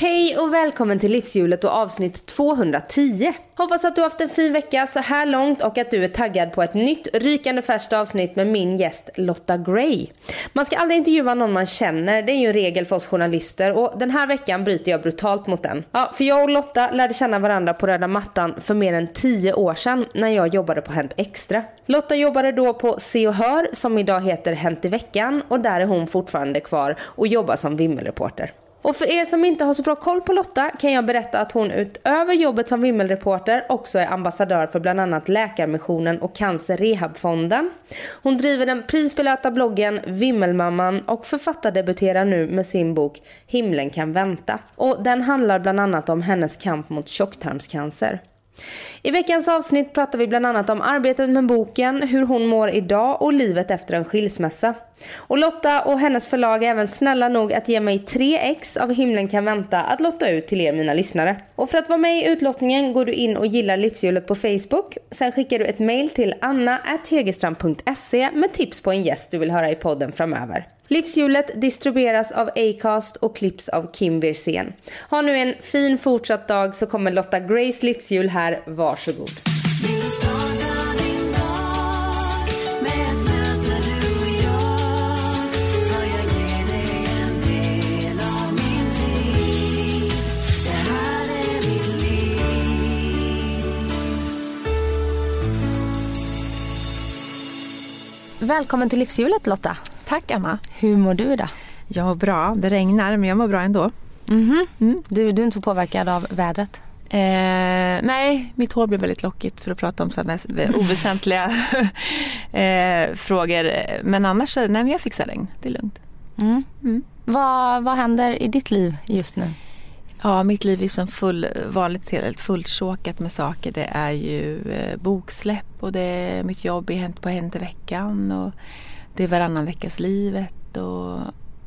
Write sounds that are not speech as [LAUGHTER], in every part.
Hej och välkommen till Livshjulet och avsnitt 210. Hoppas att du haft en fin vecka så här långt och att du är taggad på ett nytt rykande färskt avsnitt med min gäst Lotta Gray. Man ska aldrig intervjua någon man känner, det är ju en regel för oss journalister och den här veckan bryter jag brutalt mot den. Ja, för jag och Lotta lärde känna varandra på röda mattan för mer än 10 år sedan när jag jobbade på Hänt Extra. Lotta jobbade då på Se och Hör som idag heter Hänt i veckan och där är hon fortfarande kvar och jobbar som vimmelreporter. Och för er som inte har så bra koll på Lotta kan jag berätta att hon utöver jobbet som vimmelreporter också är ambassadör för bland annat Läkarmissionen och Cancer Rehabfonden. Hon driver den prisbelönta bloggen Vimmelmamman och författardebuterar nu med sin bok Himlen kan vänta. Och den handlar bland annat om hennes kamp mot tjocktarmscancer. I veckans avsnitt pratar vi bland annat om arbetet med boken, hur hon mår idag och livet efter en skilsmässa. Och Lotta och hennes förlag är även snälla nog att ge mig tre ex av Himlen kan vänta att lotta ut till er mina lyssnare. Och för att vara med i utlottningen går du in och gillar livshjulet på Facebook. Sen skickar du ett mail till anna.hegerstrand.se med tips på en gäst du vill höra i podden framöver. Livshjulet distribueras av Acast och klipps av Kim Wirsén. Ha nu en fin fortsatt dag så kommer Lotta Grace livshjul här. Varsågod. Välkommen till livshjulet Lotta. Tack Anna. Hur mår du idag? Jag mår bra. Det regnar men jag mår bra ändå. Mm-hmm. Mm. Du, du är inte så påverkad av vädret? Eh, nej, mitt hår blir väldigt lockigt för att prata om så oväsentliga [LAUGHS] eh, frågor. Men annars nej, men jag fixar regn. Det är lugnt. Mm. Mm. Vad, vad händer i ditt liv just nu? Ja, mitt liv är som full, vanligt helt fulltjåkat med saker. Det är ju eh, boksläpp och det är mitt jobb i Hänt på Hänt i veckan och det är varannan veckas livet och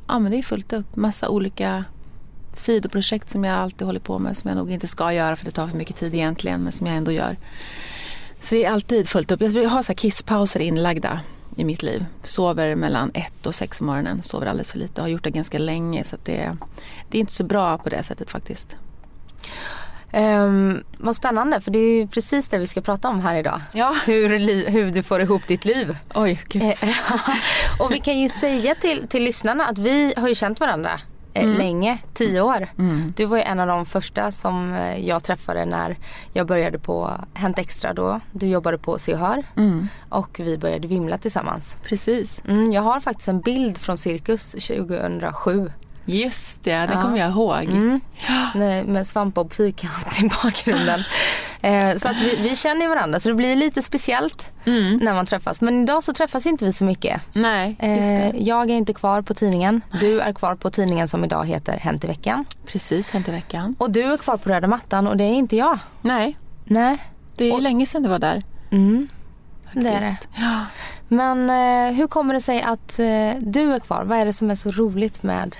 ja, men det är fullt upp. Massa olika sidoprojekt som jag alltid håller på med som jag nog inte ska göra för det tar för mycket tid egentligen men som jag ändå gör. Så det är alltid fullt upp. Jag har så här kisspauser inlagda i mitt liv. Sover mellan ett och sex på morgonen. Sover alldeles för lite. Har gjort det ganska länge så det, det är inte så bra på det sättet faktiskt. Um, vad spännande för det är precis det vi ska prata om här idag. Ja. Hur, hur du får ihop ditt liv. Oj, gud. Eh, [LAUGHS] och vi kan ju säga till, till lyssnarna att vi har ju känt varandra eh, mm. länge, tio år. Mm. Du var ju en av de första som eh, jag träffade när jag började på Hänt Extra då. Du jobbade på Se och Hör mm. och vi började vimla tillsammans. Precis. Mm, jag har faktiskt en bild från Cirkus 2007 Just det, det ja. kommer jag ihåg. Mm. Nej, med svampbob fyrkant [LAUGHS] i bakgrunden. eh, så att vi, vi, känner varandra så det blir lite speciellt mm. när man träffas. Men idag så träffas inte vi så mycket. Nej, eh, jag är inte kvar på tidningen. Du är kvar på tidningen som idag heter Hänt i veckan. Precis, Hänt i veckan. Och du är kvar på röda mattan och det är inte jag. Nej. Nej. Det är och, länge sedan du var där. Mm. Det är det. Ja. Men eh, hur kommer det sig att eh, du är kvar? Vad är det som är så roligt med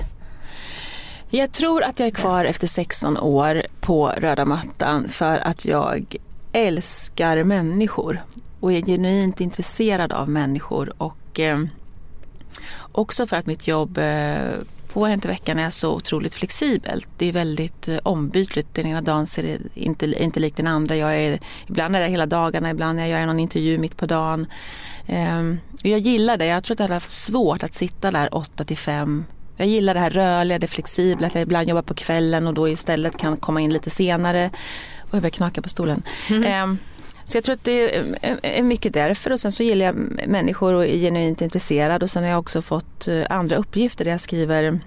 jag tror att jag är kvar efter 16 år på röda mattan för att jag älskar människor och är genuint intresserad av människor och eh, också för att mitt jobb eh, på Hänt i veckan är så otroligt flexibelt. Det är väldigt eh, ombytligt. Den ena dagen ser det inte, inte likt den andra. Jag är, ibland är jag hela dagarna, ibland är jag någon intervju mitt på dagen. Eh, jag gillar det. Jag tror att jag hade haft svårt att sitta där 8 till 5 jag gillar det här rörliga, det flexibla, att jag ibland jobbar på kvällen och då istället kan komma in lite senare. Och jag börjar knaka på stolen. Mm. Um, så jag tror att det är mycket därför och sen så gillar jag människor och är genuint intresserad och sen har jag också fått eh, andra uppgifter där jag skriver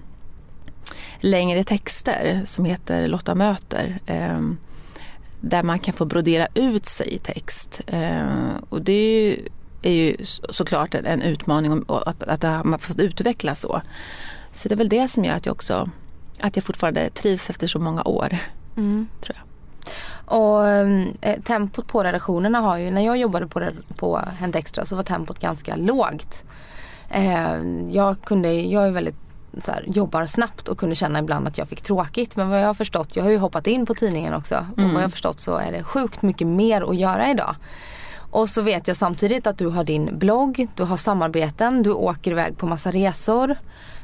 längre texter som heter Lotta möter. Um, där man kan få brodera ut sig i text. Uh, och det är ju såklart en utmaning att, att man får utvecklas så. Så det är väl det som gör att jag också att jag fortfarande trivs efter så många år. Mm. Tror jag. Och eh, tempot på redaktionerna har ju, när jag jobbade på, på Hänt Extra så var tempot ganska lågt. Eh, jag kunde, jag är väldigt så här, jobbar snabbt och kunde känna ibland att jag fick tråkigt. Men vad jag har förstått, jag har ju hoppat in på tidningen också. Mm. Och vad jag har förstått så är det sjukt mycket mer att göra idag. Och så vet jag samtidigt att du har din blogg, du har samarbeten, du åker iväg på massa resor.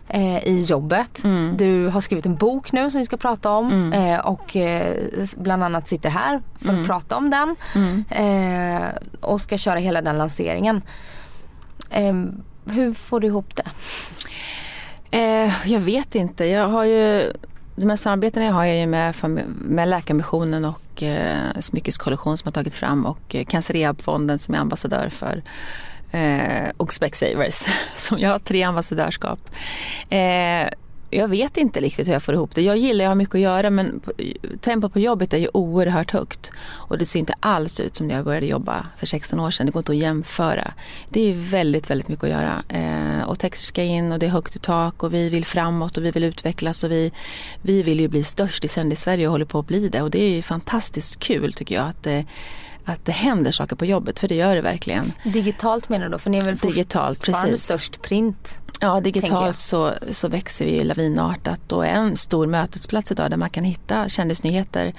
Eh, i jobbet. Mm. Du har skrivit en bok nu som vi ska prata om Mm. eh, och eh, bland annat sitter här för Mm. att prata om den. Mm. Eh, och ska köra hela den lanseringen. Eh, hur får du ihop det? Eh, jag vet inte. Jag har ju, de här samarbetena har jag ju med, med Läkarmissionen och eh, Smyckeskollektion som har tagit fram och eh, Cancerrehabfonden som är ambassadör för eh, och Specsavers. [LAUGHS] som jag har tre ambassadörskap. Eh, jag vet inte riktigt hur jag får ihop det. Jag gillar, jag har mycket att göra men tempot på jobbet är ju oerhört högt. Och det ser inte alls ut som när jag började jobba för 16 år sedan. Det går inte att jämföra. Det är väldigt, väldigt mycket att göra. Eh, och texter ska in och det är högt i tak och vi vill framåt och vi vill utvecklas och vi, vi vill ju bli störst i sänd i Sverige och håller på att bli det. Och det är ju fantastiskt kul tycker jag att eh, att det händer saker på jobbet, för det gör det verkligen. Digitalt menar du då? För ni är väl Digitalt, precis. störst print? Ja, digitalt så, så växer vi lavinartat och är en stor mötesplats idag där man kan hitta kändisnyheter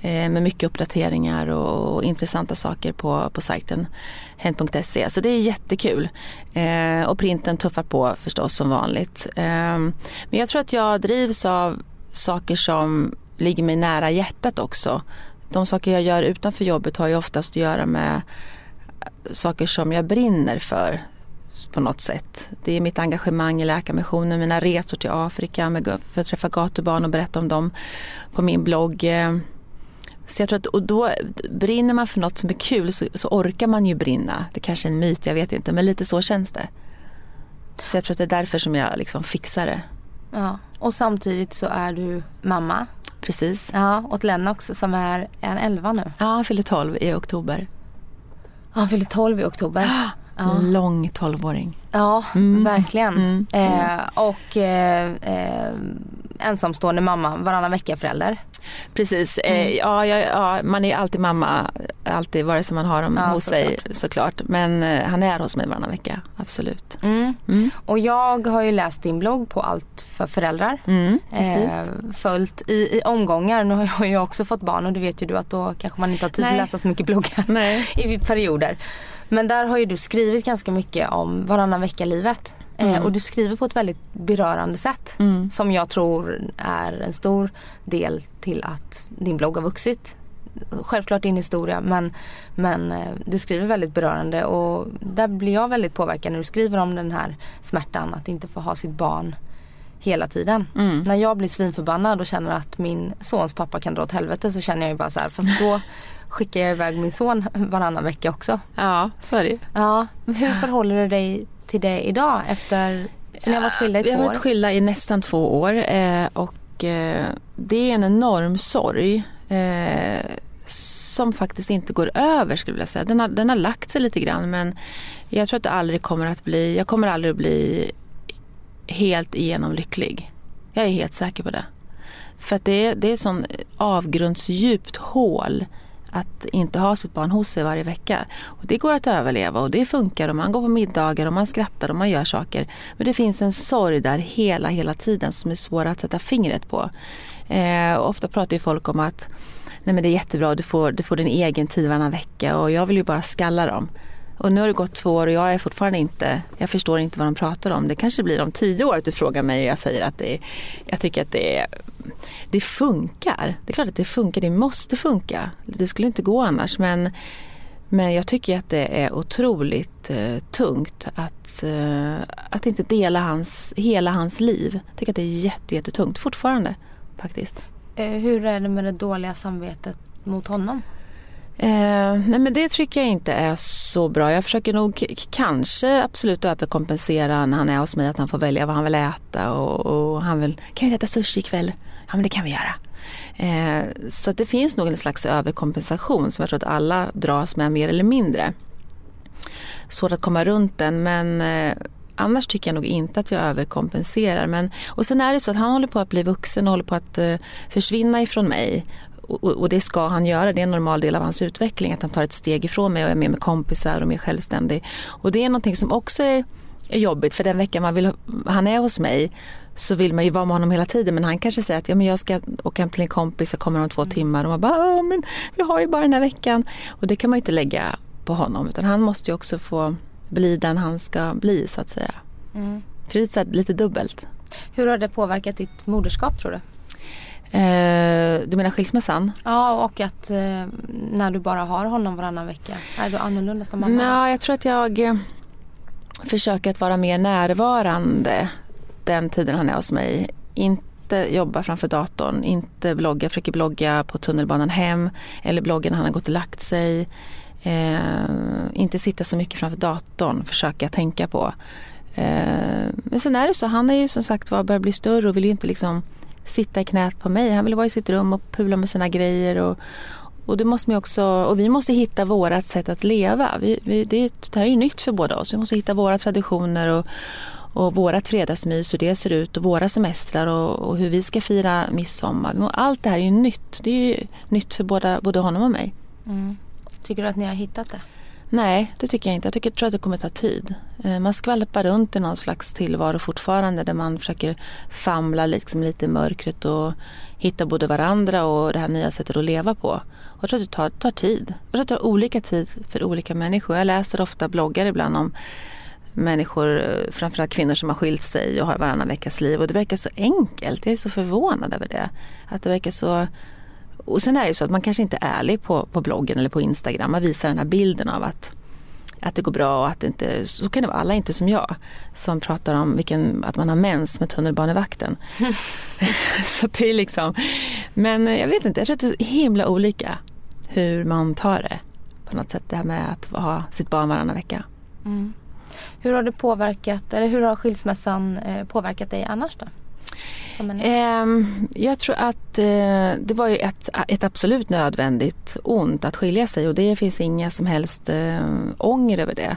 eh, med mycket uppdateringar och, och intressanta saker på, på sajten hent.se. Så det är jättekul. Eh, och printen tuffar på förstås som vanligt. Eh, men jag tror att jag drivs av saker som ligger mig nära hjärtat också. De saker jag gör utanför jobbet har ju oftast att göra med eh, saker som jag brinner för på något sätt. Det är mitt engagemang i Läkarmissionen, mina resor till Afrika med, för att träffa gatubarn och berätta om dem på min blogg. Eh. Så jag tror att, och då brinner man för något som är kul så, så orkar man ju brinna. Det kanske är en myt, jag vet inte, men lite så känns det. Så jag tror att det är därför som jag liksom fixar det. Ja. Och samtidigt så är du mamma. Precis. Ja, åt Lennox som är en 11 nu. Ja, han fyller 12 i oktober. Han fyller 12 i oktober. Ja. Lång 12-åring. Ja, Mm. verkligen. Mm. Eh, och eh, eh, ensamstående mamma, varannan vecka förälder. Precis, eh, Mm. ja, ja, ja, man är alltid mamma, alltid vare sig man har dem Ja, hos sig såklart. såklart. Men eh, han är hos mig varannan vecka, absolut. Mm. Mm. Och jag har ju läst din blogg på Allt för föräldrar. Mm. Eh, följt i, i omgångar. Nu har jag ju också fått barn och det vet ju du att då kanske man inte har tid Nej. att läsa så mycket bloggar Nej. [LAUGHS] i perioder. Men där har ju du skrivit ganska mycket om varannan vecka-livet. Eh, Mm. och du skriver på ett väldigt berörande sätt. Mm. Som jag tror är en stor del till att din blogg har vuxit. Självklart din historia men, men eh, du skriver väldigt berörande och där blir jag väldigt påverkad när du skriver om den här smärtan att inte få ha sitt barn hela tiden. Mm. När jag blir svinförbannad och känner att min sons pappa kan dra åt helvete så känner jag ju bara så här fast då [LAUGHS] skickar jag iväg min son varannan vecka också. Ja, så är det ju. Ja, hur förhåller du dig till det idag efter, för ni har varit skilda i Vi två har år? varit skilda i nästan två år eh, och eh, det är en enorm sorg eh, som faktiskt inte går över skulle jag vilja säga. Den har, den har lagt sig lite grann men jag tror att det aldrig kommer att bli, jag kommer aldrig att bli helt igenom lycklig. Jag är helt säker på det. För att det är, det är sån avgrundsdjupt hål att inte ha sitt barn hos sig varje vecka. Och det går att överleva och det funkar och man går på middagar och man skrattar och man gör saker. Men det finns en sorg där hela, hela tiden som är svår att sätta fingret på. Eh, ofta pratar ju folk om att Nej men det är jättebra, du får, du får din egen tid varannan vecka och jag vill ju bara skalla dem. Och nu har det gått två år och jag är fortfarande inte, jag förstår inte vad de pratar om. Det kanske blir om tio år att du frågar mig och jag säger att det, jag tycker att det, det funkar. Det är klart att det funkar, det måste funka. Det skulle inte gå annars men, men jag tycker att det är otroligt eh, tungt att, eh, att inte dela hans, hela hans liv. Jag tycker att det är jätte, jättetungt fortfarande faktiskt. Eh, hur är det med det dåliga samvetet mot honom? Eh, nej men det tycker jag inte är så bra. Jag försöker nog kanske absolut överkompensera när han är hos mig att han får välja vad han vill äta och, och han vill, kan vi äta sushi ikväll? Ja men det kan vi göra. Eh, så att det finns nog en slags överkompensation som jag tror att alla dras med mer eller mindre. Svårt att komma runt den men eh, annars tycker jag nog inte att jag överkompenserar. Men, och sen är det så att han håller på att bli vuxen och håller på att eh, försvinna ifrån mig. Och, och det ska han göra, det är en normal del av hans utveckling att han tar ett steg ifrån mig och är mer med kompisar och mer självständig. Och det är någonting som också är, är jobbigt för den veckan man vill, han är hos mig så vill man ju vara med honom hela tiden men han kanske säger att ja, men jag ska åka hem till en kompis och kommer om två timmar och man bara "Ja, men vi har ju bara den här veckan. Och det kan man ju inte lägga på honom utan han måste ju också få bli den han ska bli så att säga. Mm. För det är lite dubbelt. Hur har det påverkat ditt moderskap tror du? Eh, du menar skilsmässan? Ja, och att eh, när du bara har honom varannan vecka, är du annorlunda som mamma? Nej, jag tror att jag eh, försöker att vara mer närvarande den tiden han är hos mig. Inte jobba framför datorn, inte blogga, jag försöker blogga på tunnelbanan hem eller blogga när han har gått och lagt sig. Eh, inte sitta så mycket framför datorn, försöka tänka på. Eh, men sen är det så, han är ju som sagt var börjar bli större och vill ju inte liksom sitta i knät på mig. Han vill vara i sitt rum och pula med sina grejer. Och, och, det måste vi också, och vi måste hitta vårat sätt att leva. Vi, vi, det, det här är ju nytt för båda oss. Vi måste hitta våra traditioner och, och vårat fredagsmys, hur det ser ut och våra semestrar och, och, hur vi ska fira midsommar. Allt det här är ju nytt. Det är ju nytt för båda, både honom och mig. Mm. Tycker du att ni har hittat det? Nej, det tycker jag inte. Jag tycker, tror att det kommer ta tid. Eh, man skvalpar runt i någon slags tillvaro fortfarande där man försöker famla liksom lite i mörkret och hitta både varandra och det här nya sättet att leva på. Och jag tror att det tar, tar tid. Jag tror att det tar olika tid för olika människor. Jag läser ofta bloggar ibland om människor, eh, framförallt kvinnor som har skilt sig och har varannan veckas liv och det verkar så enkelt. Jag är så förvånad över det. Att det verkar så och sen är det så att man kanske inte är ärlig på, på bloggen eller på Instagram. Man visar den här bilden av att, att det går bra och att det inte, så kan det vara. Alla är inte som jag som pratar om vilken, att man har mens med tunnelbanevakten. [LAUGHS] [LAUGHS] så det är liksom, men jag vet inte, jag tror att det är himla olika hur man tar det. På något sätt det här med att ha sitt barn varannan vecka. Mm. Hur har det påverkat, eller hur har skilsmässan eh, påverkat dig annars då? Ehm, jag tror att eh, det var ett, ett absolut nödvändigt ont att skilja sig och det finns inga som helst eh, ånger över det.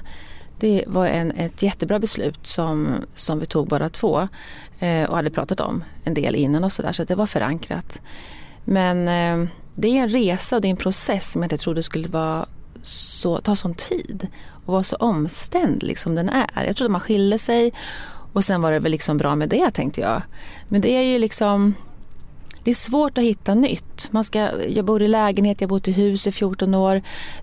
Det var en, ett jättebra beslut som, som vi tog båda två eh, och hade pratat om en del innan och sådär så det var förankrat. Men eh, det är en resa och det är en process som jag inte trodde skulle vara så, ta sån tid och vara så omständlig som den är. Jag trodde man skilde sig och sen var det väl liksom bra med det tänkte jag. Men det är ju liksom det är svårt att hitta nytt. Man ska, jag bor i lägenhet, jag har bott i hus i 14 år.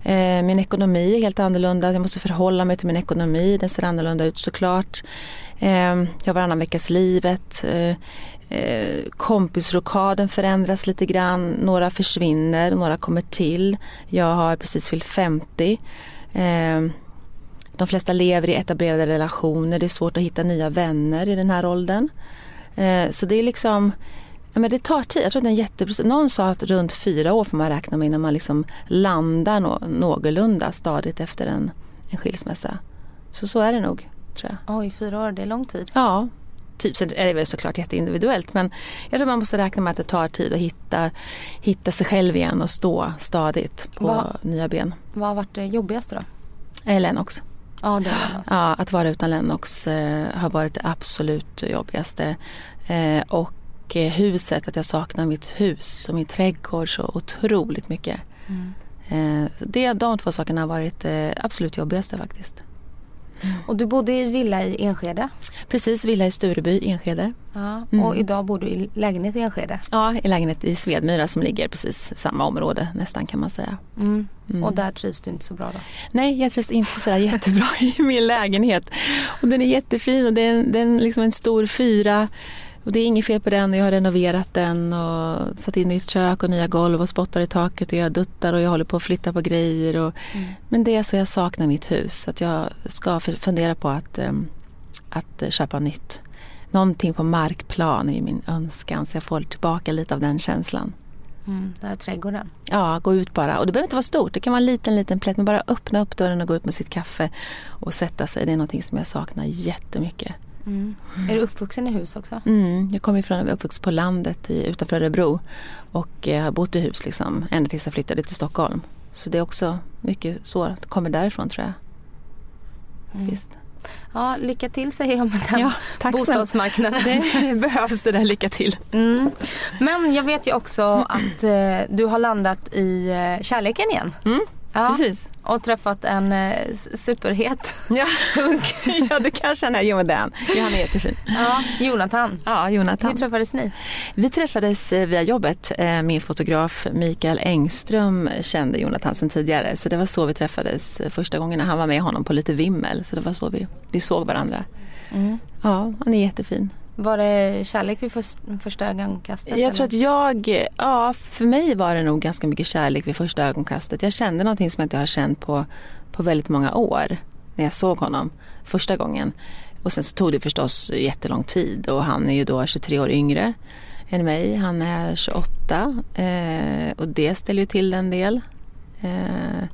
Eh, min ekonomi är helt annorlunda. Jag måste förhålla mig till min ekonomi. Den ser annorlunda ut såklart. Eh, jag har varannan veckas livet. Eh, eh, kompisrokaden förändras lite grann. Några försvinner, några kommer till. Jag har precis fyllt 50. De flesta lever i etablerade relationer. Det är svårt att hitta nya vänner i den här åldern. Eh, så det är liksom Ja, men det tar tid. Jag tror att det är en jätteprocess. Någon sa att runt fyra år får man räkna med innan man liksom landar nå någorlunda stadigt efter en, en skilsmässa. Så så är det nog, tror jag. Oj, fyra år, det är lång tid. Ja, typ. Sen är det väl såklart jätteindividuellt men jag tror man måste räkna med att det tar tid att hitta, hitta sig själv igen och stå stadigt på Va, nya ben. Vad har varit det jobbigaste då? Eh, Lennox. Ja, det är ja, att vara utan Lennox eh, har varit det absolut jobbigaste. Eh, och eh, huset, att jag saknar mitt hus och min trädgård så otroligt mycket. Mm. Eh, det, de två sakerna har varit det absolut jobbigaste faktiskt. Och du bodde i villa i Enskede? Precis, villa i Stureby, Enskede. Ja, och mm. idag bor du i lägenhet i Enskede? Ja, i lägenhet i Svedmyra som ligger precis samma område nästan kan man säga. Mm. Mm. Och där trivs du inte så bra då? Nej, jag trivs inte så jättebra [LAUGHS] i min lägenhet. Och den är jättefin och det är, en, det är liksom en stor fyra och det är inget fel på den. Jag har renoverat den och satt in i ett kök och nya golv och spottar i taket och jag duttar och jag håller på att flytta på grejer. Och, mm. Men det är så jag saknar mitt hus. Att jag ska fundera på att, um, att köpa nytt. Någonting på markplan är min önskan så jag får tillbaka lite av den känslan. Mm, den här trädgården? Ja, gå ut bara. Och det behöver inte vara stort. Det kan vara en liten, liten plätt. Men bara öppna upp dörren och gå ut med sitt kaffe och sätta sig. Det är någonting som jag saknar jättemycket. Mm. Är du uppvuxen i hus också? Mm, jag kommer ifrån, jag var uppvuxen på landet i, utanför Örebro och eh, har bott i hus liksom, ända tills jag flyttade till Stockholm. Så det är också mycket så, det kommer därifrån tror jag. Mm. Visst. Ja, lycka till säger jag med den ja, bostadsmarknaden. Det [LAUGHS] behövs det där lycka till. Mm. Men jag vet ju också att eh, du har landat i eh, kärleken igen. Mm. Ja, Precis. Och träffat en eh, superhet [LAUGHS] ja. hunk. ja, det kan jag känna. Jo, den. Ja, han är jättefin. Ja, Jonathan. Ja, Jonathan. Hur träffades ni? Vi träffades eh, via jobbet. Eh, min fotograf Mikael Engström kände Jonathan sedan tidigare. Så det var så vi träffades eh, första gången när han var med honom på lite vimmel. Så det var så vi, vi såg varandra. Mm. Ja, han är jättefin. Var det kärlek vid för, första ögonkastet? Jag tror att jag, ja för mig var det nog ganska mycket kärlek vid första ögonkastet. Jag kände någonting som jag inte har känt på, på väldigt många år när jag såg honom första gången. Och sen så tog det förstås jättelång tid och han är ju då 23 år yngre än mig. Han är 28 eh, och det ställer ju till en del. Eh,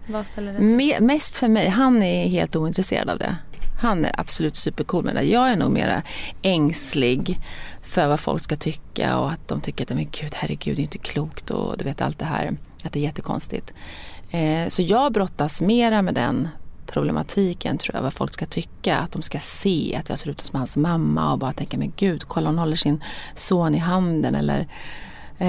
Vad ställer det till? Mest för mig, han är helt ointresserad av det. Han är absolut supercool men. Jag är nog mera ängslig för vad folk ska tycka och att de tycker att men gud, herregud, det är inte klokt och du vet allt det här. Att det är jättekonstigt. Eh, så jag brottas mera med den problematiken tror jag, vad folk ska tycka. Att de ska se att jag ser ut som hans mamma och bara tänka, men gud, kolla hon håller sin son i handen eller Eh,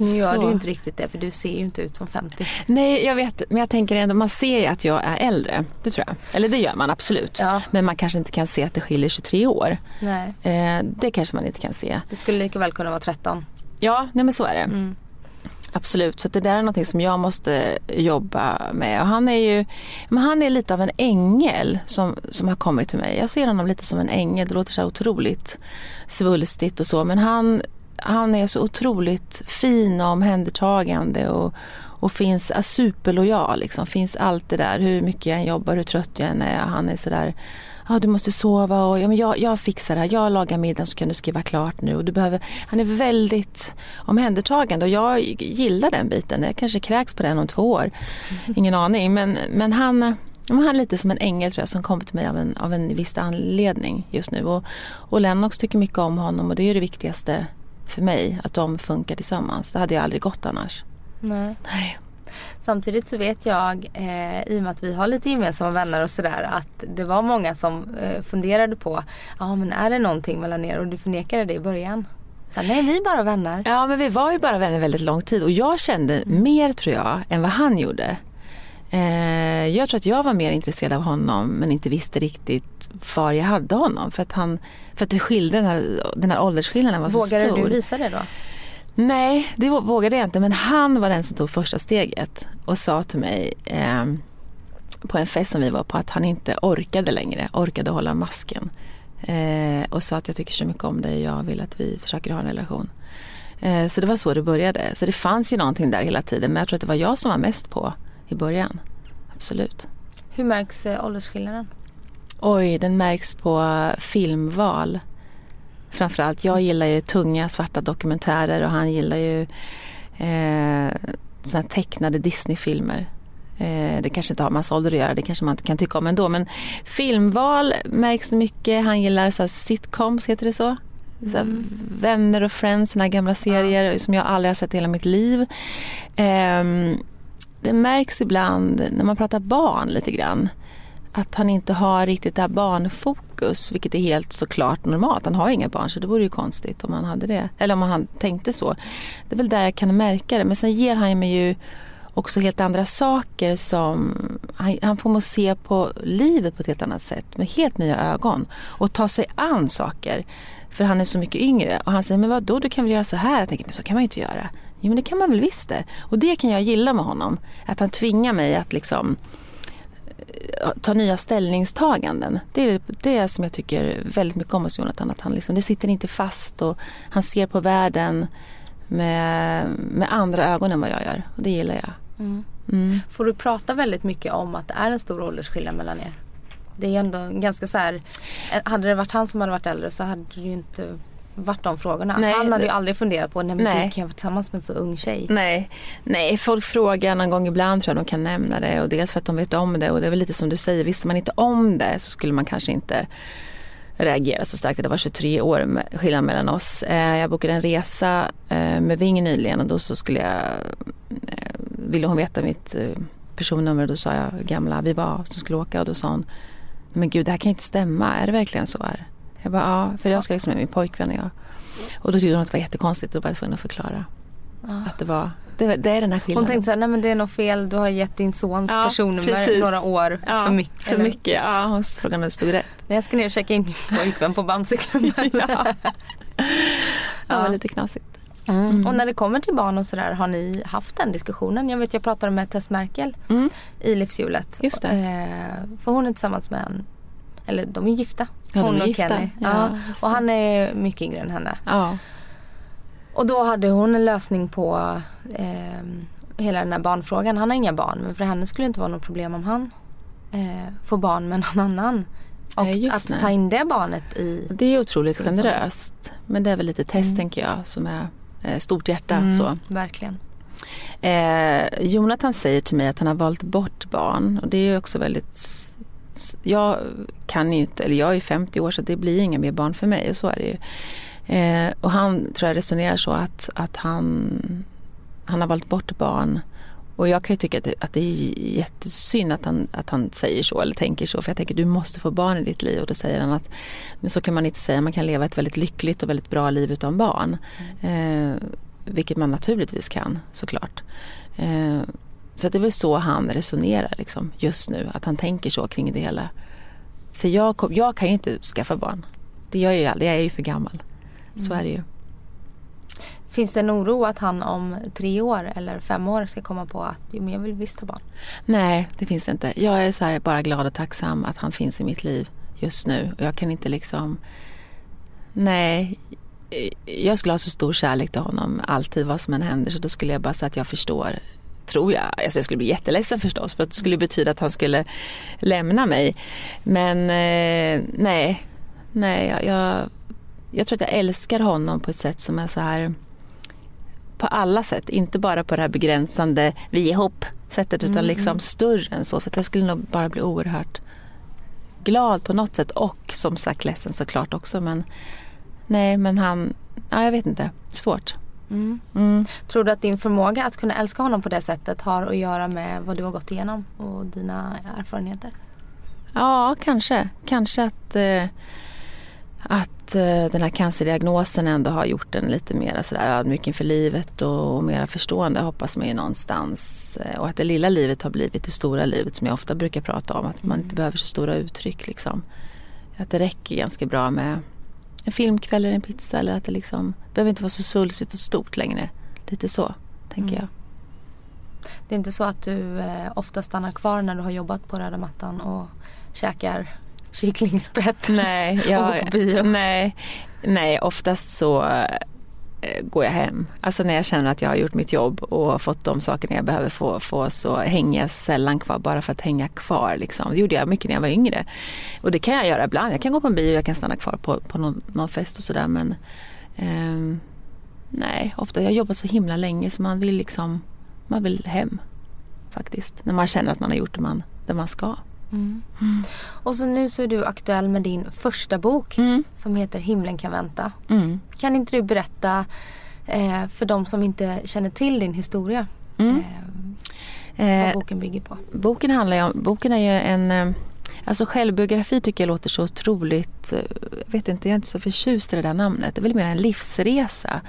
nu gör du ju inte riktigt det för du ser ju inte ut som 50. Nej jag vet men jag tänker ändå man ser ju att jag är äldre. Det tror jag. Eller det gör man absolut. Ja. Men man kanske inte kan se att det skiljer 23 år. Nej. Eh, det kanske man inte kan se. Det skulle lika väl kunna vara 13. Ja nej men så är det. Mm. Absolut, så det där är något som jag måste jobba med. Och han är ju men han är lite av en ängel som, som har kommit till mig. Jag ser honom lite som en ängel, det låter så otroligt svulstigt och så men han han är så otroligt fin och omhändertagande och, och finns superlojal. Liksom. Finns allt det där, hur mycket jag än jobbar, hur trött jag än är. Han är sådär, ja du måste sova och ja, men jag, jag fixar det här. Jag lagar middagen så kan du skriva klart nu. Och du behöver, han är väldigt omhändertagande och jag gillar den biten. Jag kanske kräks på den om två år. [LAUGHS] Ingen aning. Men, men han han är lite som en ängel tror jag som kommer till mig av en, av en viss anledning just nu. Och, och Lennox tycker mycket om honom och det är det viktigaste för mig att de funkar tillsammans. Det hade jag aldrig gått annars. Nej. Nej. Samtidigt så vet jag, eh, i och med att vi har lite gemensamma vänner och sådär, att det var många som eh, funderade på, ja ah, men är det någonting mellan er? Och du förnekade det i början. Så, nej vi är bara vänner. Ja men vi var ju bara vänner väldigt lång tid och jag kände mm. mer tror jag än vad han gjorde. Eh, jag tror att jag var mer intresserad av honom men inte visste riktigt var jag hade honom. För att, han, för att det skilde, den här, den här åldersskillnaden var Vågade så stor. Vågade du visa det då? Nej, det vågade jag inte. Men han var den som tog första steget och sa till mig eh, på en fest som vi var på att han inte orkade längre, orkade hålla masken. Eh, och sa att jag tycker så mycket om dig och jag vill att vi försöker ha en relation. Eh, så det var så det började. Så det fanns ju någonting där hela tiden men jag tror att det var jag som var mest på i början. Absolut. Hur märks eh, åldersskillnaden? Oj, den märks på filmval. Framförallt, jag gillar ju tunga svarta dokumentärer och han gillar ju eh, såna tecknade Disneyfilmer. Eh, det kanske inte har med ålder att göra, det kanske man inte kan tycka om ändå. Men filmval märks mycket. Han gillar så sitcoms, heter det så? mm. Vänner och Friends, såna gamla serier ja. som jag aldrig har sett i hela mitt liv. Eh, det märks ibland när man pratar barn lite grann att han inte har riktigt det här barnfokus, vilket är helt såklart normalt. Han har inga barn så det vore ju konstigt om han hade det. Eller om han tänkte så. Det är väl där jag kan märka det. Men sen ger han mig ju också helt andra saker som han, han får mig att se på livet på ett helt annat sätt med helt nya ögon och ta sig an saker. För han är så mycket yngre och han säger, men vadå du kan väl göra så här? Jag tänker, men så kan man ju inte göra. Jo men det kan man väl visst det. Och det kan jag gilla med honom. Att han tvingar mig att liksom eh, ta nya ställningstaganden. Det är det som jag tycker väldigt mycket om hos Jonathan. Att han liksom, det sitter inte fast och han ser på världen med, med andra ögon än vad jag gör. Och det gillar jag. Mm. Mm. Får du prata väldigt mycket om att det är en stor åldersskillnad mellan er? Det är ändå ganska så här, eh, hade det varit han som hade varit äldre så hade det ju inte varit de frågorna. Nej, han hade ju aldrig funderat på, nej men nej. kan jag vara tillsammans med en så ung tjej? Nej, nej folk frågar någon gång ibland tror jag de kan nämna det och dels för att de vet om det och det är väl lite som du säger, visste man inte om det så skulle man kanske inte reagera så starkt. Det var 23 år skillnad mellan oss. Eh, jag bokade en resa eh, med Ving nyligen och då så skulle jag, eh, ville hon veta mitt personnummer och då sa jag gamla vi var som skulle åka och då sa hon, men gud det här kan inte stämma, är det verkligen så här? Jag bara, ja, för jag ska liksom med min pojkvän och jag. Och då tyckte hon att det var jättekonstigt och bara tvungen att förklara. Ja. Att det var, det, det, är den här skillnaden. Hon tänkte såhär, nej men det är något fel, du har gett din sons ja, personnummer precis. några år ja, för mycket. För eller? mycket, ja hon frågade om det stod rätt. Nej, jag ska ner och checka in min pojkvän på Bamseklubben. [LAUGHS] ja. Det var lite knasigt. Mm. Mm. Och när det kommer till barn och sådär, har ni haft den diskussionen? Jag vet jag pratade med Tess Merkel mm. i livshjulet. Just det. Eh, för hon är tillsammans med en Eller de är gifta. Ja, hon och. Kenny. Ja, Ja, och han är mycket yngre än henne. Ja. Och då hade hon en lösning på eh, hela den här barnfrågan. Han har inga barn men för henne skulle det inte vara något problem om han eh, får barn med någon annan. Och Nej, just att det. ta in det barnet i... Det är otroligt generöst. Men det är väl lite test Mm. tänker jag som är eh, stort hjärta. Mm, Så. Verkligen. Eh, Jonathan säger till mig att han har valt bort barn och det är ju också väldigt jag kan ju inte, eller jag är 50 år så det blir inga mer barn för mig och så är det ju. Eh, och han tror jag resonerar så att, att han, han har valt bort barn och jag kan ju tycka att det, att det är jättesynd att han, att han säger så eller tänker så för jag tänker du måste få barn i ditt liv och då säger han att men så kan man inte säga, man kan leva ett väldigt lyckligt och väldigt bra liv utan barn. Eh, vilket man naturligtvis kan såklart. Eh, så att det är väl så han resonerar liksom, just nu, att han tänker så kring det hela. För jag, kom, jag kan ju inte skaffa barn. Det gör jag ju aldrig, jag är ju för gammal. Så är det ju. Finns det en oro att han om tre år eller fem år ska komma på att jo, men jag vill visst ha barn? Nej, det finns inte. Jag är så här bara glad och tacksam att han finns i mitt liv just nu. Och jag kan inte liksom... Nej, jag skulle ha så stor kärlek till honom alltid vad som än händer. Så då skulle jag bara säga att jag förstår. Tror jag. Alltså jag skulle bli jätteledsen förstås. För att det skulle betyda att han skulle lämna mig. Men eh, nej. Nej, jag, jag, jag tror att jag älskar honom på ett sätt som är så här på alla sätt, inte bara på det här begränsande vi är ihop sättet utan liksom större än så. Så jag skulle nog bara bli oerhört glad på något sätt och som sagt ledsen såklart också men nej men han, ja jag vet inte, svårt. Mm. Mm. Tror du att din förmåga att kunna älska honom på det sättet har att göra med vad du har gått igenom och dina erfarenheter? Ja, kanske. Kanske att, eh, att eh, den här cancerdiagnosen ändå har gjort en lite mer sådär ödmjuk inför livet och, och mer förstående hoppas man ju någonstans. Eh, och att det lilla livet har blivit det stora livet som jag ofta brukar prata om. Att man inte behöver så stora uttryck liksom. Att det räcker ganska bra med en filmkväll eller en pizza eller att det liksom behöver inte vara så sulsigt och stort längre. Lite så, tänker jag. Det är inte så att du eh, ofta stannar kvar när du har jobbat på röda mattan och käkar kycklingspett? Nej, [LAUGHS] Och jag, gå på bio. nej, nej, oftast så eh, Eh, går jag hem. Alltså när jag känner att jag har gjort mitt jobb och fått de sakerna jag behöver få, få så hänger jag sällan kvar bara för att hänga kvar. Liksom. Det gjorde jag mycket när jag var yngre. Och det kan jag göra ibland. Jag kan gå på en bio och jag kan stanna kvar på, på någon, någon fest och sådär. Men eh, nej, ofta. Jag har jobbat så himla länge så man vill liksom, man vill hem faktiskt. När man känner att man har gjort det man, det man ska. Mm. Och så nu så är du aktuell med din första bok Mm. som heter Himlen kan vänta. Mm. Kan inte du berätta eh, för de som inte känner till din historia Mm. eh, Eh, vad boken bygger på? Boken handlar ju om, boken är ju en, eh, alltså självbiografi tycker jag låter så otroligt, eh, jag vet inte, jag är inte så förtjust i det där namnet. Det är väl mer en livsresa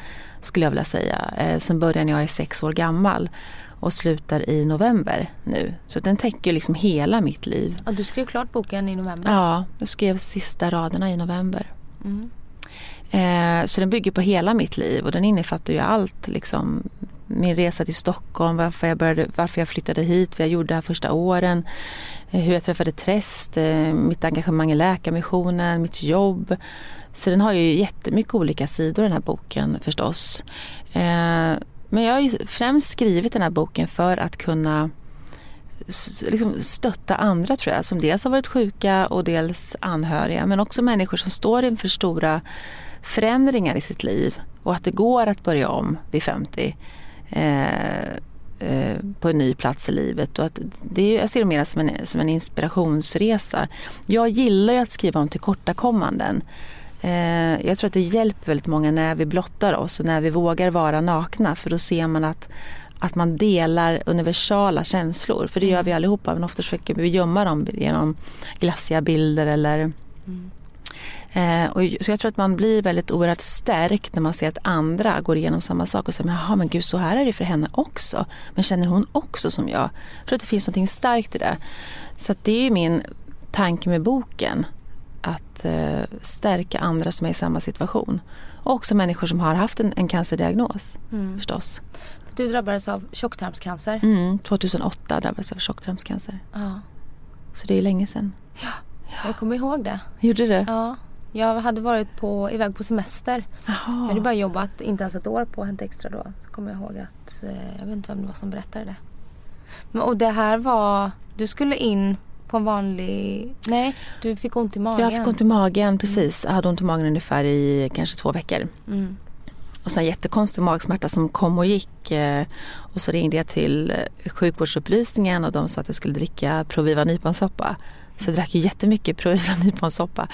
skulle jag vilja säga, eh, som börjar när jag är sex år gammal och slutar i november nu. Så den täcker liksom hela mitt liv. Ja, du skrev klart boken i november. Ja, jag skrev sista raderna i november. Mm. Eh, så den bygger på hela mitt liv och den innefattar ju allt. Liksom, min resa till Stockholm, varför jag, började, varför jag flyttade hit, vad jag gjorde de här första åren, eh, hur jag träffade Träst, eh, mitt engagemang i Läkarmissionen, mitt jobb. Så den har ju jättemycket olika sidor den här boken förstås. Men jag har ju främst skrivit den här boken för att kunna liksom stötta andra tror jag som dels har varit sjuka och dels anhöriga men också människor som står inför stora förändringar i sitt liv och att det går att börja om vid 50 eh, eh, på en ny plats i livet. Och att det är, jag ser det mer som en, som en inspirationsresa. Jag gillar ju att skriva om tillkortakommanden. Eh, jag tror att det hjälper väldigt många när vi blottar oss och när vi vågar vara nakna för då ser man att att man delar universala känslor. För det gör vi allihopa men ofta försöker vi gömma dem genom glassiga bilder eller Eh, och, så jag tror att man blir väldigt oerhört stärkt när man ser att andra går igenom samma sak och säger jaha men gud så här är det för henne också. Men känner hon också som jag? Jag tror att det finns något starkt i det. Så det är min tanke med boken. Att eh, stärka andra som är i samma situation. Och också människor som har haft en, en cancerdiagnos Mm. förstås. Du drabbades av tjocktarmscancer. Mm, 2008 drabbades jag av tjocktarmscancer. Ja. Så det är länge sedan. Ja. Jag kommer ihåg det. Gjorde du? Ja. Jag hade varit på, iväg på semester. Jaha. Jag hade bara jobbat inte ens ett år på Hänt Extra då. Så kommer jag ihåg att, eh, jag vet inte vem det var som berättade det. Men, och det här var, du skulle in på en vanlig, nej du fick ont i magen. Jag fick ont i magen, precis. Jag hade ont i magen ungefär i kanske två veckor. Mm. Och sen jättekonstig magsmärta som kom och gick. eh, Och så ringde jag till eh, sjukvårdsupplysningen och de sa att jag skulle dricka Proviva nyponsoppa. Så jag drack ju jättemycket Proviva [LAUGHS] nyponsoppa.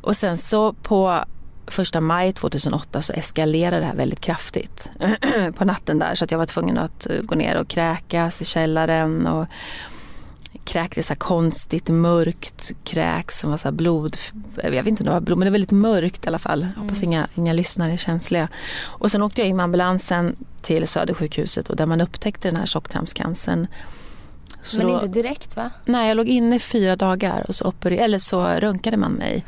Och sen så på första maj 2008 så eskalerade det här väldigt kraftigt [CLEARS THROAT] på natten där så att jag var tvungen att eh, gå ner och kräkas i källaren och kräktes så konstigt mörkt kräk som var så blod, jag vet inte om det var blod men det var väldigt mörkt i alla fall. Hoppas inga, inga lyssnare är känsliga. Och sen åkte jag in med ambulansen till Södersjukhuset och där man upptäckte den här tjocktarmscancern. Så Men inte direkt va? Nej, jag låg inne i fyra dagar och så, oper- eller så röntgade man mig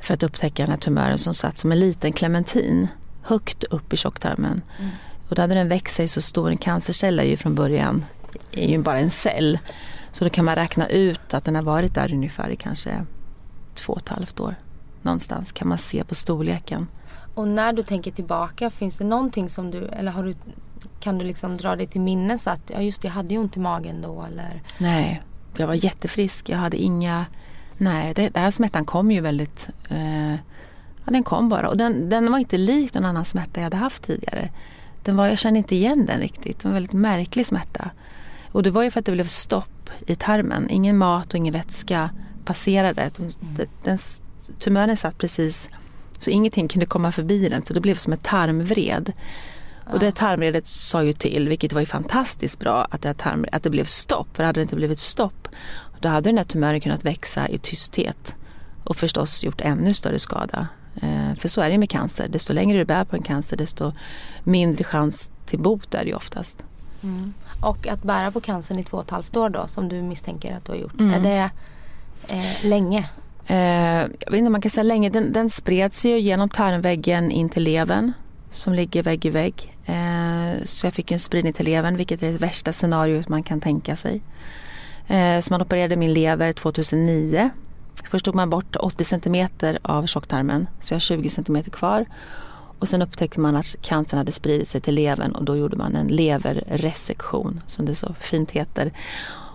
för att upptäcka den här tumören som satt som en liten clementin högt upp i tjocktarmen. Mm. Och då hade den växt sig så stor, en cancercell är ju från början är ju bara en cell. Så då kan man räkna ut att den har varit där ungefär i kanske två och ett halvt år. Någonstans kan man se på storleken. Och när du tänker tillbaka, finns det någonting som du, eller har du, kan du liksom dra dig till minnes att, ja just det, jag hade ju ont i magen då eller? Nej, jag var jättefrisk. Jag hade inga... Nej, det, den här smärtan kom ju väldigt... Eh, ja, den kom bara. Och den, den var inte lik någon annan smärta jag hade haft tidigare. Den var, jag kände inte igen den riktigt. Det var en väldigt märklig smärta. Och det var ju för att det blev stopp i tarmen. Ingen mat och ingen vätska passerade. Den, den, tumören satt precis så ingenting kunde komma förbi den. Så det blev som ett tarmvred. Och det tarmvredet sa ju till, vilket var ju fantastiskt bra, att det, tarm, att det blev stopp. För hade det inte blivit stopp, då hade den här tumören kunnat växa i tysthet. Och förstås gjort ännu större skada. Eh, för så är det med cancer. Desto längre du bär på en cancer, desto mindre chans till bot är det ju oftast. Och att bära på cancern i två och ett halvt år då, som du misstänker att du har gjort. Mm. Är det eh, länge? Eh, jag vet inte om man kan säga länge. Den, den spreds ju genom tarmväggen in till levern som ligger vägg i vägg. Eh, så jag fick en spridning till levern vilket är det värsta scenariot man kan tänka sig. Eh, så man opererade min lever 2009. Först tog man bort 80 centimeter av tjocktarmen så jag har 20 centimeter kvar. Och sen upptäckte man att cancern hade spridit sig till levern och då gjorde man en leverresektion som det så fint heter.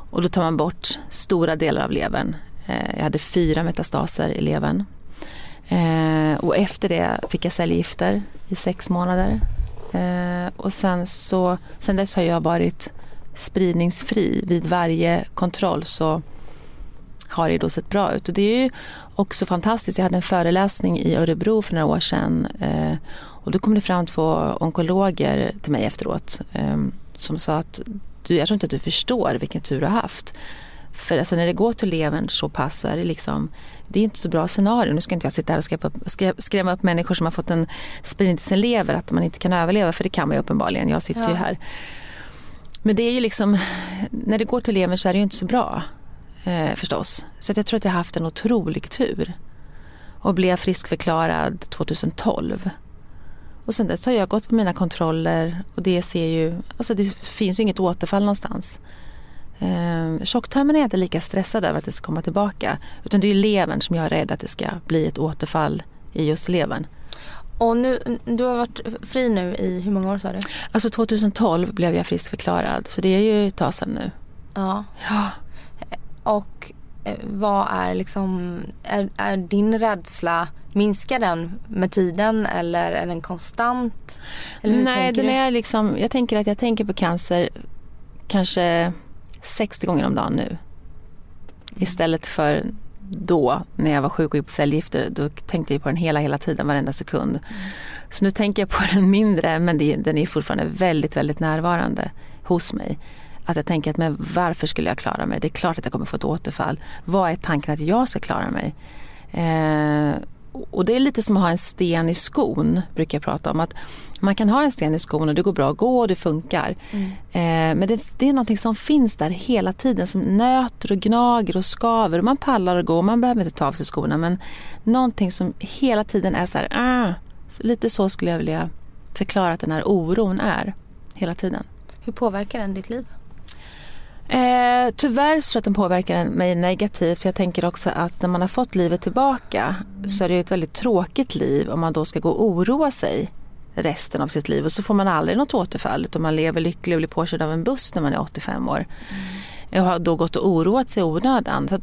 Och då tar man bort stora delar av levern. Eh, jag hade fyra metastaser i levern. Eh, och efter det fick jag cellgifter i sex månader. Eh, och sen, så, sen dess har jag varit spridningsfri. Vid varje kontroll så har det då sett bra ut. Och det är ju också fantastiskt. Jag hade en föreläsning i Örebro för några år sedan. Eh, och då kom det fram två onkologer till mig efteråt. Eh, som sa att du, jag tror inte att du förstår vilken tur du har haft. För alltså när det går till levern så pass så är det liksom, det är inte så bra scenario. Nu ska inte jag sitta här och skrämma upp, skrä- skrämma upp människor som har fått en spridning till sin lever att man inte kan överleva, för det kan man ju uppenbarligen. Jag sitter ju Ja. här. Men det är ju liksom, när det går till levern så är det ju inte så bra eh, förstås. Så jag tror att jag har haft en otrolig tur. Och blev friskförklarad 2012. Och sen dess har jag gått på mina kontroller och det ser ju, alltså det finns ju inget återfall någonstans. Eh, tjocktarmen är jag inte lika stressad över att det ska komma tillbaka. Utan det är ju levern som jag är rädd att det ska bli ett återfall i just levern. Och nu, du har varit fri nu i hur många år sa du? Alltså 2012 blev jag friskförklarad så det är ju ett tag sedan nu. Ja. Ja. Och eh, vad är liksom, är, är din rädsla, minskar den med tiden eller är den konstant? Eller Nej, den du? är liksom, jag tänker att jag tänker på cancer kanske 60 gånger om dagen nu. Istället för då när jag var sjuk och gick på cellgifter. Då tänkte jag på den hela, hela tiden, varenda sekund. Så nu tänker jag på [LAUGHS] den mindre men det, den är fortfarande väldigt, väldigt närvarande hos mig. Att jag tänker att men varför skulle jag klara mig? Det är klart att jag kommer få ett återfall. Vad är tanken att jag ska klara mig? Eh, och det är lite som att ha en sten i skon, brukar jag prata om. Att man kan ha en sten i skon och det går bra att gå och det funkar. Mm. Eh, men det, det är någonting som finns där hela tiden som nöter och gnager och skaver. Och man pallar att gå, man behöver inte ta av sig skorna. Men någonting som hela tiden är så här, ah, lite så skulle jag vilja förklara att den här oron är hela tiden. Hur påverkar den ditt liv? Eh, tyvärr så att den påverkar mig negativt. För jag tänker också att när man har fått livet tillbaka så är det ett väldigt tråkigt liv om man då ska gå och oroa sig resten av sitt liv och så får man aldrig något återfall utan man lever lycklig och blir påkörd av en buss när man är 85 år. Mm. Och har då gått och oroat sig i onödan. Så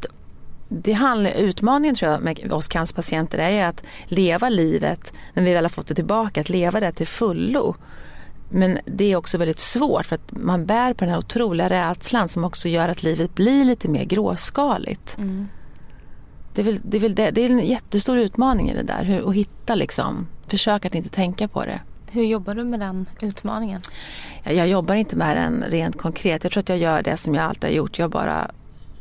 det handlar, utmaningen tror jag med oss cancerpatienter är att leva livet när vi väl har fått det tillbaka, att leva det till fullo. Men det är också väldigt svårt för att man bär på den här otroliga rädslan som också gör att livet blir lite mer gråskaligt. Mm. Det, är väl, det, är väl det, det, är en jättestor utmaning i det där, hur, att hitta liksom, försöka att inte tänka på det. Hur jobbar du med den utmaningen? Jag, jag jobbar inte med den rent konkret. Jag tror att jag gör det som jag alltid har gjort. Jag bara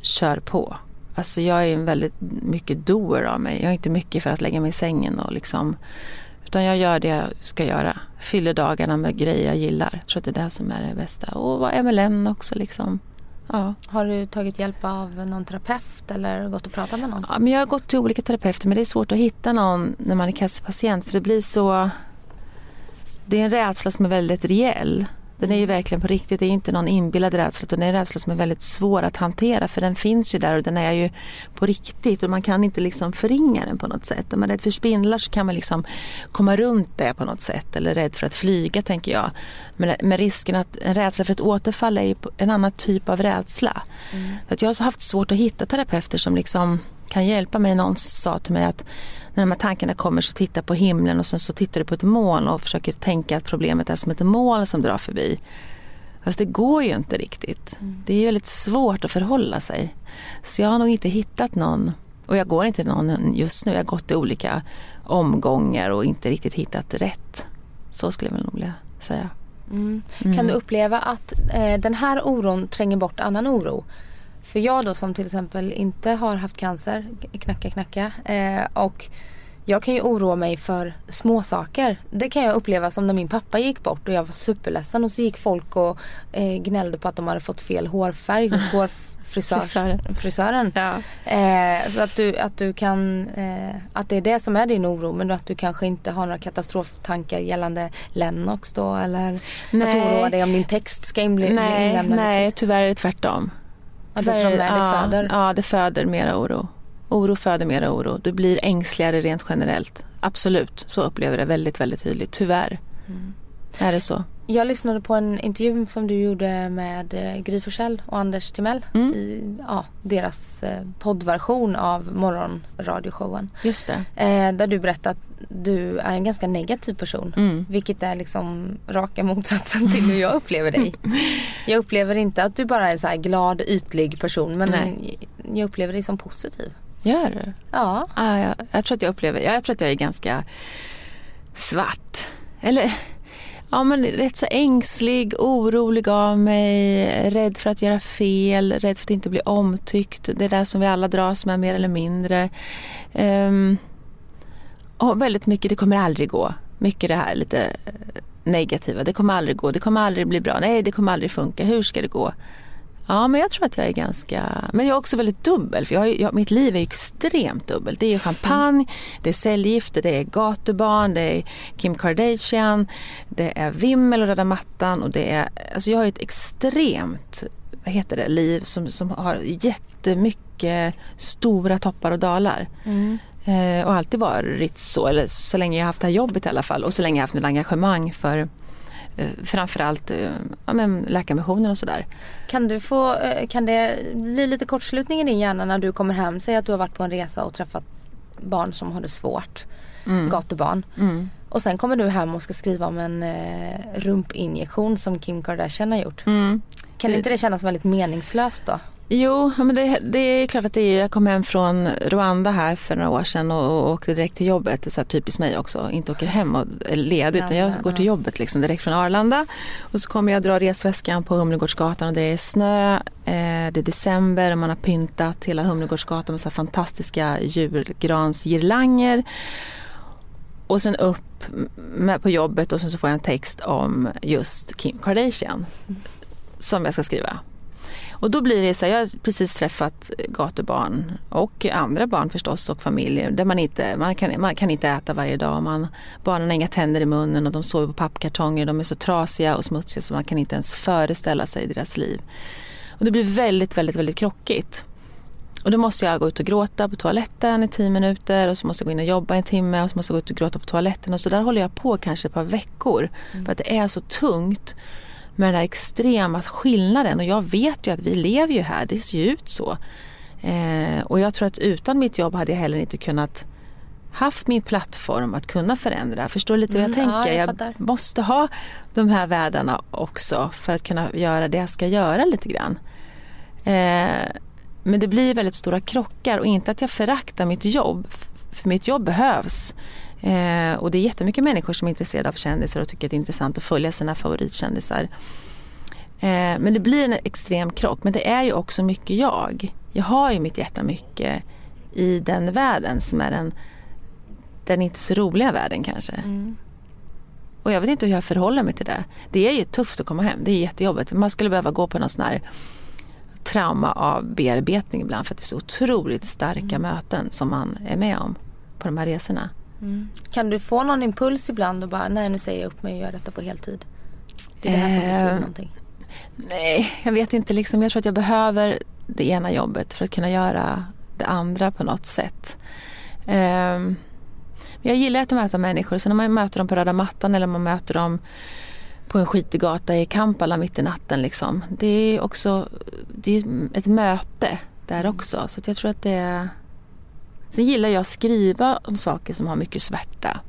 kör på. Alltså jag är en väldigt mycket doer av mig. Jag är inte mycket för att lägga mig i sängen och liksom utan jag gör det jag ska göra. Fyller dagarna med grejer jag gillar. Jag tror att det är det som är det bästa. Och vara MLN också liksom. Ja. Har du tagit hjälp av någon terapeut eller gått och pratat med någon? Ja, men jag har gått till olika terapeuter men det är svårt att hitta någon när man är cancerpatient för det blir så... Det är en rädsla som är väldigt reell. Den är ju verkligen på riktigt, det är inte någon inbillad rädsla utan det är en rädsla som är väldigt svår att hantera för den finns ju där och den är ju på riktigt och man kan inte liksom förringa den på något sätt. Om man är rädd för spindlar så kan man liksom komma runt det på något sätt eller rädd för att flyga tänker jag. Men med risken att en rädsla för ett återfall är en annan typ av rädsla. Mm. Att jag har haft svårt att hitta terapeuter som liksom kan hjälpa mig. Någon sa till mig att när de här tankarna kommer så titta på himlen och sen så tittar du på ett moln och försöker tänka att problemet är som ett moln som drar förbi. Fast det går ju inte riktigt. Mm. Det är väldigt svårt att förhålla sig. Så jag har nog inte hittat någon och jag går inte någon just nu. Jag har gått i olika omgångar och inte riktigt hittat rätt. Så skulle jag väl nog vilja säga. Mm. Mm. Kan du uppleva att eh, den här oron tränger bort annan oro? För jag då som till exempel inte har haft cancer, knacka knacka, eh, och jag kan ju oroa mig för små saker. Det kan jag uppleva som när min pappa gick bort och jag var superledsen och så gick folk och eh, gnällde på att de hade fått fel hårfärg [LAUGHS] hos hårfrisören. frisören. Ja. Eh, så att du, att du kan, eh, att det är det som är din oro men att du kanske inte har några katastroftankar gällande Lennox då eller nej. att oroa dig om din text ska inbli, nej, inlämnad. Nej, tyvärr är det tvärtom. Ja, det, ja, föder. ja, det föder mera oro. Oro föder mera oro. Du blir ängsligare rent generellt. Absolut, så upplever jag det väldigt, väldigt tydligt. Tyvärr. Mm. Är det så. Jag lyssnade på en intervju som du gjorde med eh, Gry Forssell och Anders Timell mm. i ja, deras eh, poddversion av morgonradioshowen. Just det. Eh, där du berättade att du är en ganska negativ person. Mm. Vilket är liksom raka motsatsen till hur jag upplever dig. [LAUGHS] jag upplever inte att du bara är en så här glad, ytlig person men Nej. jag upplever dig som positiv. Gör du? Ja. Ah, jag, jag, tror att jag upplever, jag tror att jag är ganska svart. Eller ja, men rätt så ängslig, orolig av mig, rädd för att göra fel, rädd för att inte bli omtyckt. Det är där som vi alla dras med mer eller mindre. Um, och väldigt mycket, det kommer aldrig gå. Mycket det här lite eh, negativa, det kommer aldrig gå, det kommer aldrig bli bra, nej det kommer aldrig funka, hur ska det gå? Ja, men jag tror att jag är ganska... Men jag är också väldigt dubbel. För jag, jag, mitt liv är extremt dubbelt. Det är champagne, det är cellgifter, det är gatubarn, det är Kim Kardashian, det är vimmel och röda mattan och det är... Alltså jag har ett extremt vad heter det, liv som, som har jättemycket stora toppar och dalar. Mm. Eh, och alltid varit så, eller så länge jag haft det här jobbet i alla fall och så länge jag haft ett engagemang för Eh, framförallt eh, ja, men Läkarmissionen och sådär. Kan, du få, eh, kan det bli lite kortslutning i din hjärna när du kommer hem? Säg att du har varit på en resa och träffat barn som har det svårt. Mm. Gatubarn. Mm. Och sen kommer du hem och ska skriva om en eh, rumpinjektion som Kim Kardashian har gjort. Mm. Kan inte det kännas väldigt meningslöst då? Jo, men det, det, är klart att det är. Jag kom hem från Rwanda här för några år sedan och, och åkte direkt till jobbet. Det är så typiskt mig också. Inte åker hem och är ledig utan jag går till jobbet liksom direkt från Arlanda. Och så kommer jag dra resväskan på Humlegårdsgatan och det är snö. Eh, det är december och man har pyntat hela Humlegårdsgatan med så fantastiska julgransgirlanger. Och sen upp med, på jobbet och sen så får jag en text om just Kim Kardashian. Som jag ska skriva. Och då blir det så här, jag har precis träffat gatubarn och andra barn förstås och familjer där man inte, man kan, man kan inte äta varje dag. Man, barnen har inga tänder i munnen och de sover på pappkartonger. De är så trasiga och smutsiga så man kan inte ens föreställa sig deras liv. Och det blir väldigt, väldigt, väldigt krockigt. Och då måste jag gå ut och gråta på toaletten i tio minuter och så måste jag gå in och jobba en timme och så måste jag gå ut och gråta på toaletten. Och så där håller jag på kanske ett par veckor. Mm. För att det är så tungt med den här extrema skillnaden. Och jag vet ju att vi lever ju här, det ser ju ut så. Eh, och jag tror att utan mitt jobb hade jag heller inte kunnat haft min plattform att kunna förändra. Förstår du lite mm, vad jag mm, tänker? Ja, jag, jag måste ha de här världarna också för att kunna göra det jag ska göra lite grann. Eh, men det blir väldigt stora krockar och inte att jag föraktar mitt jobb. För mitt jobb behövs. Eh, och det är jättemycket människor som är intresserade av kändisar och tycker att det är intressant att följa sina favoritkändisar. Eh, men det blir en extrem krock. Men det är ju också mycket jag. Jag har ju mitt hjärta mycket i den världen som är den, den inte så roliga världen kanske. Mm. Och jag vet inte hur jag förhåller mig till det. Det är ju tufft att komma hem. Det är jättejobbigt. Man skulle behöva gå på någon sån här trauma av bearbetning ibland för att det är så otroligt starka mm. möten som man är med om på de här resorna. Mm. Kan du få någon impuls ibland och bara nej nu säger jag upp mig och gör detta på heltid? Det är det här som betyder eh, någonting. Nej, jag vet inte. Liksom, jag tror att jag behöver det ena jobbet för att kunna göra det andra på något sätt. Um, jag gillar att möta människor. Sen när man möter dem på röda mattan eller man möter dem på en skitig gata i Kampala mitt i natten. Liksom. Det är också det är ett möte där också. Så jag tror att det är... Sen gillar jag att skriva om saker som har mycket svärta.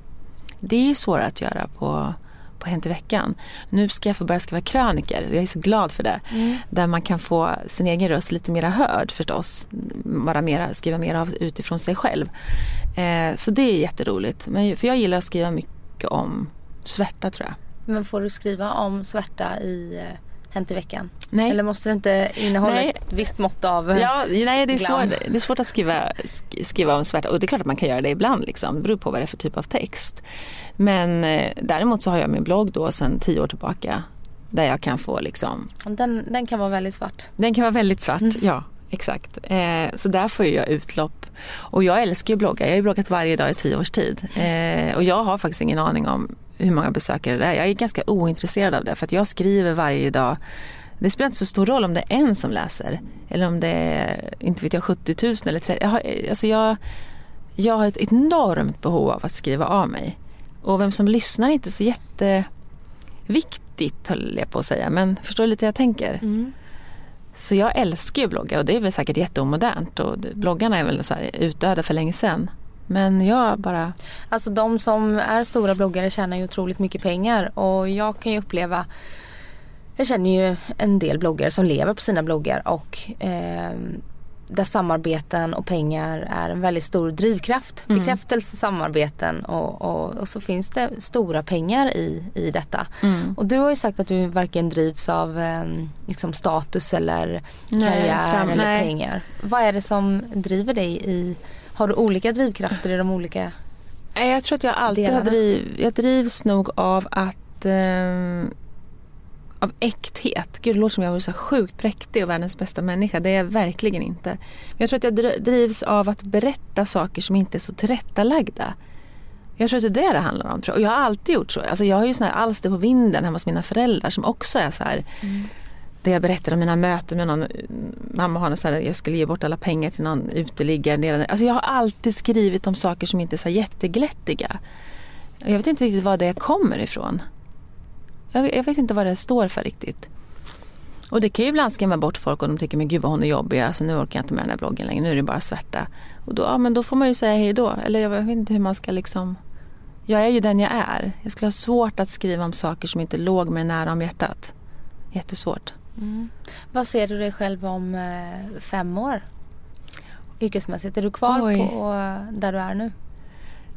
Det är svårare att göra på, på Hänt i veckan. Nu ska jag få börja skriva kröniker. Jag är så glad för det. Mm. Där man kan få sin egen röst lite mera hörd förstås. Bara mera, skriva mer av utifrån sig själv. Eh, så det är jätteroligt. Men, för jag gillar att skriva mycket om svärta tror jag. Men får du skriva om svärta i eh, Hänt i veckan? Nej. Eller måste det inte innehålla nej. ett visst mått av ja, Nej, det är, svårt, det är svårt att skriva, skriva om svärta och det är klart att man kan göra det ibland. Liksom. Det beror på vad det är för typ av text. Men eh, däremot så har jag min blogg då sedan tio år tillbaka där jag kan få liksom Den, den kan vara väldigt svart. Den kan vara väldigt svart, mm. ja exakt. Eh, så där får jag utlopp. Och jag älskar ju blogga. Jag har ju bloggat varje dag i tio års tid. Eh, och jag har faktiskt ingen aning om hur många besökare det är. Jag är ganska ointresserad av det för att jag skriver varje dag. Det spelar inte så stor roll om det är en som läser eller om det är, inte vet jag, 70 000 eller 30 jag har, alltså jag, jag har ett enormt behov av att skriva av mig. Och vem som lyssnar är inte så jätteviktigt höll jag på att säga. Men förstår du lite hur jag tänker? Mm. Så jag älskar ju att blogga och det är väl säkert jätteomodernt och bloggarna är väl så här utdöda för länge sedan. Men jag bara... Alltså de som är stora bloggare tjänar ju otroligt mycket pengar och jag kan ju uppleva jag känner ju en del bloggare som lever på sina bloggar och eh, där samarbeten och pengar är en väldigt stor drivkraft. Mm. Bekräftelse, samarbeten och, och, och, så finns det stora pengar i, i detta. Mm. Och du har ju sagt att du varken drivs av eh, liksom status eller karriär nej, eller nej. pengar. Vad är det som driver dig i har du olika drivkrafter i de olika Jag tror att jag alltid delarna? har driv, jag drivs nog av att eh, av äkthet. Gud, det låter som jag vore så sjukt präktig och världens bästa människa. Det är jag verkligen inte. Men jag tror att jag drivs av att berätta saker som inte är så tillrättalagda. Jag tror att det är det det handlar om. Och jag har alltid gjort så. Alltså jag har ju såna här alster på vinden hemma hos mina föräldrar som också är så här. Mm där jag berättade om mina möten med någon, mamma har så här, jag skulle ge bort alla pengar till någon uteliggare. Alltså jag har alltid skrivit om saker som inte är så jätteglättiga. Jag vet inte riktigt var det kommer ifrån. Jag, jag vet inte vad det står för riktigt. Och det kan ju ibland skrämma bort folk och de tycker men gud vad hon är jobbig, alltså nu orkar jag inte med den här bloggen längre, nu är det bara svärta. Och då, ja, men då får man ju säga hej då. Eller jag vet inte hur man ska liksom jag är ju den jag är. Jag skulle ha svårt att skriva om saker som inte låg mig nära om hjärtat. Jättesvårt. Mm. Vad ser du dig själv om eh, fem år? Yrkesmässigt, är du kvar Oj. på där du är nu?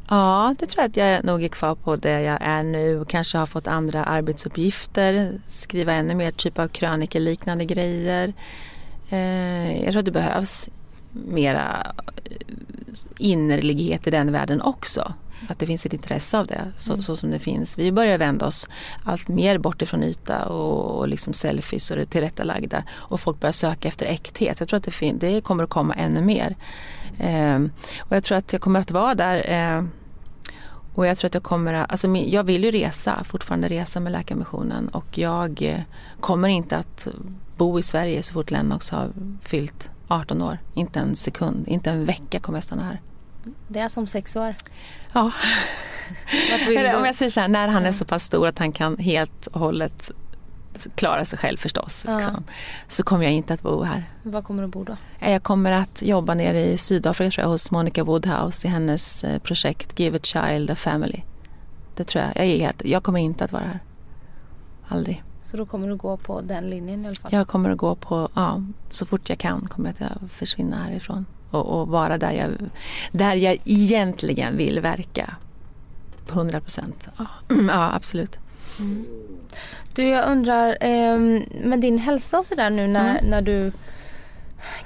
Ja, det tror jag att jag nog är kvar på där jag är nu och kanske har fått andra arbetsuppgifter. Skriva ännu mer typ av krönikeliknande grejer. Eh, jag tror att det behövs mera innerlighet i den världen också. Att det finns ett intresse av det så, mm. så, som det finns. Vi börjar vända oss allt mer bort ifrån yta och, och liksom selfies och det tillrättalagda. Och folk börjar söka efter äkthet. Jag tror att det, fin- det kommer att komma ännu mer. Eh, och jag tror att jag kommer att vara där eh, Och jag tror att jag kommer att, alltså jag vill ju resa, fortfarande resa med Läkarmissionen och jag eh, kommer inte att bo i Sverige så fort Lennox har fyllt 18 år. Inte en sekund, inte en vecka kommer jag stanna här. Det är som sex år. Ja. Eller, om jag säger så här, när han är så pass stor att han kan helt och hållet klara sig själv förstås. Ja. Liksom, så kommer jag inte att bo här. Var kommer du bo då? Jag kommer att jobba nere i Sydafrika tror jag, hos Monica Woodhouse i hennes eh, projekt Give a Child a Family. Det tror jag. Jag, är helt, jag kommer inte att vara här. Aldrig. Så då kommer du gå på den linjen i alla fall? Jag kommer att gå på, ja, så fort jag kan kommer jag att försvinna härifrån. Och, och vara där jag, där jag egentligen vill verka. På 100 procent. Ja, [CLEARS THROAT] ja, absolut. Mm. Du, jag undrar eh, med din hälsa och sådär nu när, mm. när du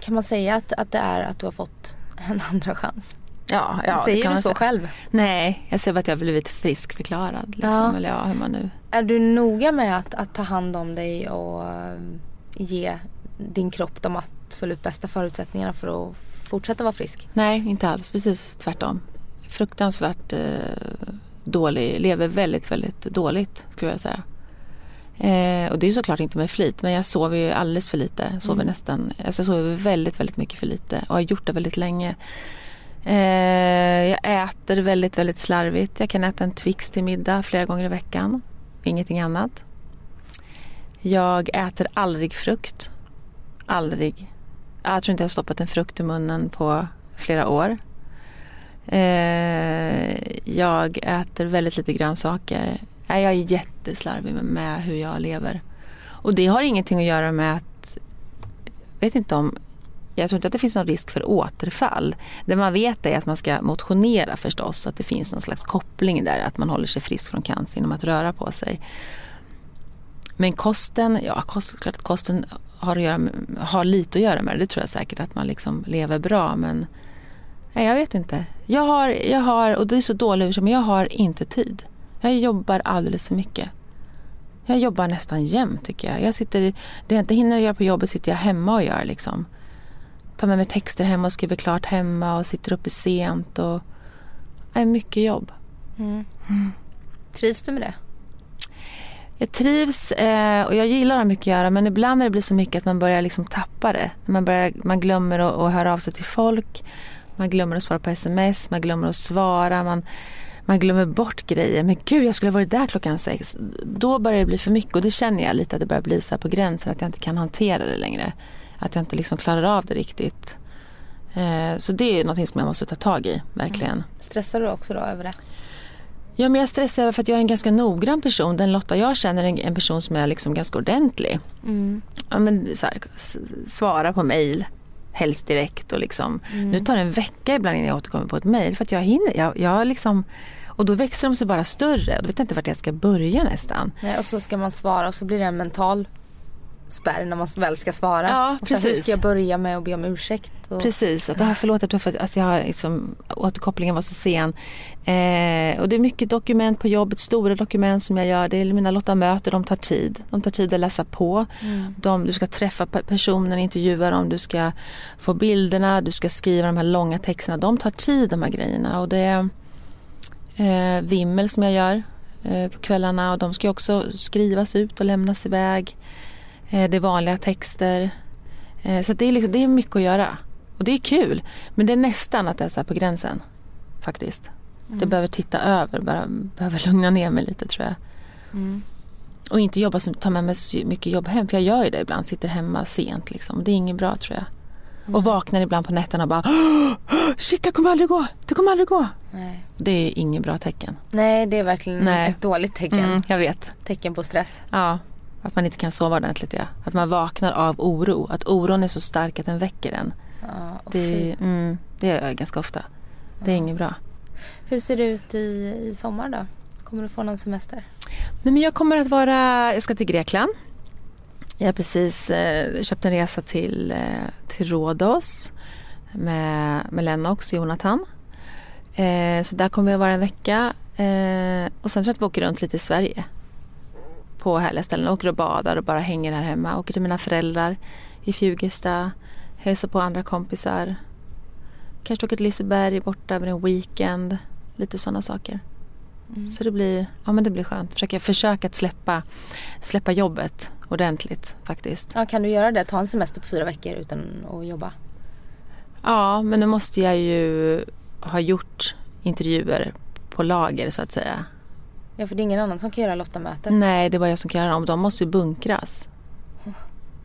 kan man säga att, att det är att du har fått en [LAUGHS] andra chans? Ja, ja Säger du så säga. själv? Nej, jag säger bara att jag har blivit friskförklarad. Liksom, ja. Eller ja, hur man nu... Är du noga med att, att ta hand om dig och um, ge din kropp de absolut bästa förutsättningarna för att fortsätta vara frisk? Nej, inte alls. Precis tvärtom. Fruktansvärt eh, dålig, lever väldigt, väldigt dåligt skulle jag säga. Eh, och det är såklart inte med flit men jag sover ju alldeles för lite. Sover mm. nästan, alltså jag sover väldigt, väldigt mycket för lite och har gjort det väldigt länge. Eh, jag äter väldigt, väldigt slarvigt. Jag kan äta en Twix till middag flera gånger i veckan. Ingenting annat. Jag äter aldrig frukt. Aldrig. Jag tror inte jag har stoppat en frukt i munnen på flera år. Eh, jag äter väldigt lite grönsaker. Eh, jag är jätteslarvig med hur jag lever. Och det har ingenting att göra med att, jag vet inte om, jag tror inte att det finns någon risk för återfall. Det man vet är att man ska motionera förstås, att det finns någon slags koppling där, att man håller sig frisk från cancer genom att röra på sig. Men kosten, ja kost, klart att kosten har, att göra med, har lite att göra med det, det tror jag säkert, att man liksom lever bra men nej, jag vet inte. Jag har, jag har, och det är så dåligt men jag har inte tid. Jag jobbar alldeles för mycket. Jag jobbar nästan jämt tycker jag. jag sitter, det jag inte hinner göra på jobbet sitter jag hemma och gör. Liksom. Tar med mig texter hemma och skriver klart hemma och sitter uppe sent. Och, det är mycket jobb. Mm. Mm. Trivs du med det? Jag trivs eh, och jag gillar att mycket att göra men ibland när det blir så mycket att man börjar liksom tappa det. Man, börjar, man glömmer att, att höra av sig till folk. Man glömmer att svara på sms, man glömmer att svara. Man, man glömmer bort grejer. Men gud, jag skulle ha varit där klockan sex. Då börjar det bli för mycket och det känner jag lite att det börjar bli så på gränsen att jag inte kan hantera det längre. Att jag inte liksom klarar av det riktigt. Eh, så det är något som jag måste ta tag i, verkligen. Mm. Stressar du också då över det? Ja, men jag stressar över för att jag är en ganska noggrann person. Den Lotta jag känner är en person som är liksom ganska ordentlig. Mm. Ja, men så här, svara på mail helst direkt och liksom. Mm. Nu tar det en vecka ibland innan jag återkommer på ett mail för att jag hinner. Jag, jag liksom, och då växer de sig bara större. Då vet jag inte vart jag ska börja nästan. Nej, och så ska man svara och så blir det en mental spärr när man väl ska svara. Ja, och precis. hur ska jag börja med att be om ursäkt? Och... Precis, att, ah, förlåt att, jag, att jag liksom, återkopplingen var så sen. Eh, och det är mycket dokument på jobbet, stora dokument som jag gör. Det är mina Lotta möter, de tar tid. De tar tid att läsa på. Mm. De, du ska träffa personen, intervjua dem, du ska få bilderna, du ska skriva de här långa texterna. De tar tid de här grejerna. Och det är eh, vimmel som jag gör eh, på kvällarna och de ska också skrivas ut och lämnas iväg. Eh, det är vanliga texter. Eh, så det är, liksom, det är mycket att göra. Och det är kul. Men det är nästan att det är så på gränsen. Faktiskt. Mm. Det behöver titta över, bara behöver lugna ner mig lite tror jag. Mm. Och inte jobba ta med mig mycket jobb hem. För jag gör ju det ibland, sitter hemma sent liksom. Det är inget bra tror jag. Mm. Och vaknar ibland på nätterna och bara Shit, det kommer aldrig gå! Det kommer aldrig gå! Nej. Det är inget bra tecken. Nej, det är verkligen Nej. ett dåligt tecken. Mm, jag vet. Tecken på stress. Ja. Att man inte kan sova ordentligt. Ja. Att man vaknar av oro. Att oron är så stark att den väcker en. Ja, det, mm, det gör jag ganska ofta. Det är ja. inget bra. Hur ser det ut i, i sommar då? Kommer du få någon semester? Nej, men jag kommer att vara, jag ska till Grekland. Jag har precis eh, köpt en resa till, eh, till Rhodos med, med Lennox och Jonathan. Eh, så där kommer jag vara en vecka. Eh, och sen tror jag att vi åker runt lite i Sverige på härliga ställen. Åker och badar och bara hänger här hemma. Åker till mina föräldrar i Fjugesta. Hälsar på andra kompisar. Kanske åker till Liseberg borta över en weekend. Lite sådana saker. Mm. Så det blir, ja, men det blir skönt. Försöka, försöka att släppa, släppa jobbet ordentligt faktiskt. Ja, kan du göra det? Ta en semester på fyra veckor utan att jobba? Ja, men nu måste jag ju ha gjort intervjuer på lager så att säga. Ja, för det är ingen annan som kan göra Lotta-möten. Nej, det är bara jag som kan göra dem. De måste ju bunkras.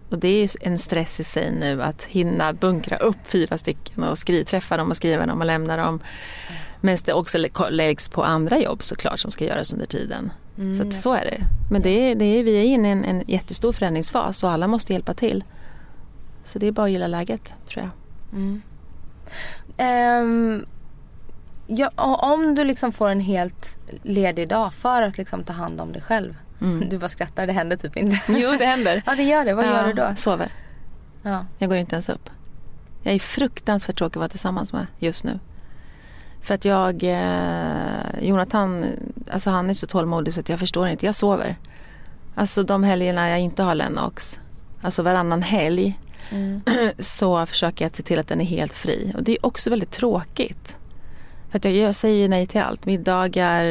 Och det är en stress i sig nu att hinna bunkra upp fyra stycken och skri, träffa dem och skriva dem och lämna dem. Men det också läggs på andra jobb såklart som ska göras under tiden. Mm, så att så är det. Men det är, det är, vi är inne i en, en jättestor förändringsfas och alla måste hjälpa till. Så det är bara att gilla läget tror jag. Mm. Um, ja, om du liksom får en helt ledig dag för att liksom ta hand om dig själv. Mm. Du bara skrattar, det händer typ inte. Jo det händer. [LAUGHS] ja det gör det, vad ja, gör du då? Sover. Ja. Jag går inte ens upp. Jag är fruktansvärt tråkig att vara tillsammans med just nu. För att jag, eh, Jonathan, alltså han är så tålmodig så att jag förstår inte. Jag sover. Alltså de helgerna jag inte har Lennox, alltså varannan helg, mm. [CLEARS THROAT] så försöker jag se till att den är helt fri. Och det är också väldigt tråkigt. För att jag, jag säger nej till allt. Middagar,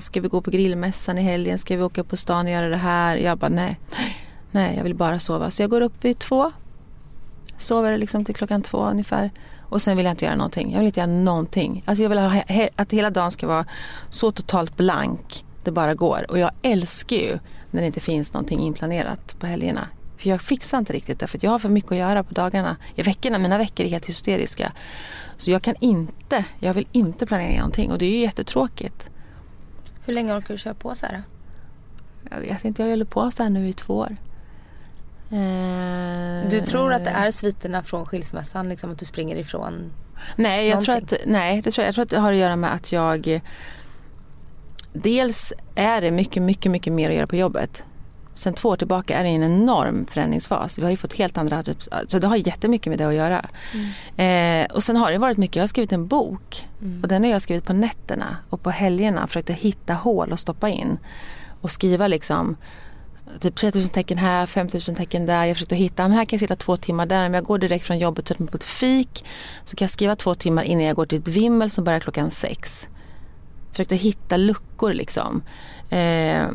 ska vi gå på grillmässan i helgen, ska vi åka på stan och göra det här? Jag bara nej, nej jag vill bara sova. Så jag går upp vid två, sover liksom till klockan två ungefär. Och sen vill jag inte göra någonting. Jag vill inte göra någonting. Alltså jag vill ha, att hela dagen ska vara så totalt blank det bara går. Och jag älskar ju när det inte finns någonting inplanerat på helgerna. För jag fixar inte riktigt det för jag har för mycket att göra på dagarna. I veckorna, mina veckor är helt hysteriska. Så jag kan inte, jag vill inte planera någonting och det är ju jättetråkigt. Hur länge orkar du köra på så här? Jag vet inte, jag håller på så här nu i två år. Eh, du tror att det är sviterna från skilsmässan, liksom att du springer ifrån Nej, jag tror att, nej det tror jag, jag tror att det har att göra med att jag Dels är det mycket, mycket, mycket mer att göra på jobbet. Sen två år tillbaka är det en enorm förändringsfas. Vi har ju fått helt andra, så det har jättemycket med det att göra. Mm. Eh, och sen har det varit mycket, jag har skrivit en bok mm. och den har jag skrivit på nätterna och på helgerna försökt att hitta hål och stoppa in. Och skriva liksom typ 3000 tecken här, 5000 tecken där. Jag försökte hitta, men här kan jag sitta två timmar där. Om jag går direkt från jobbet mig på ett fik så kan jag skriva två timmar innan jag går till ett vimmel som börjar klockan sex. Försökte hitta luckor liksom. Eh,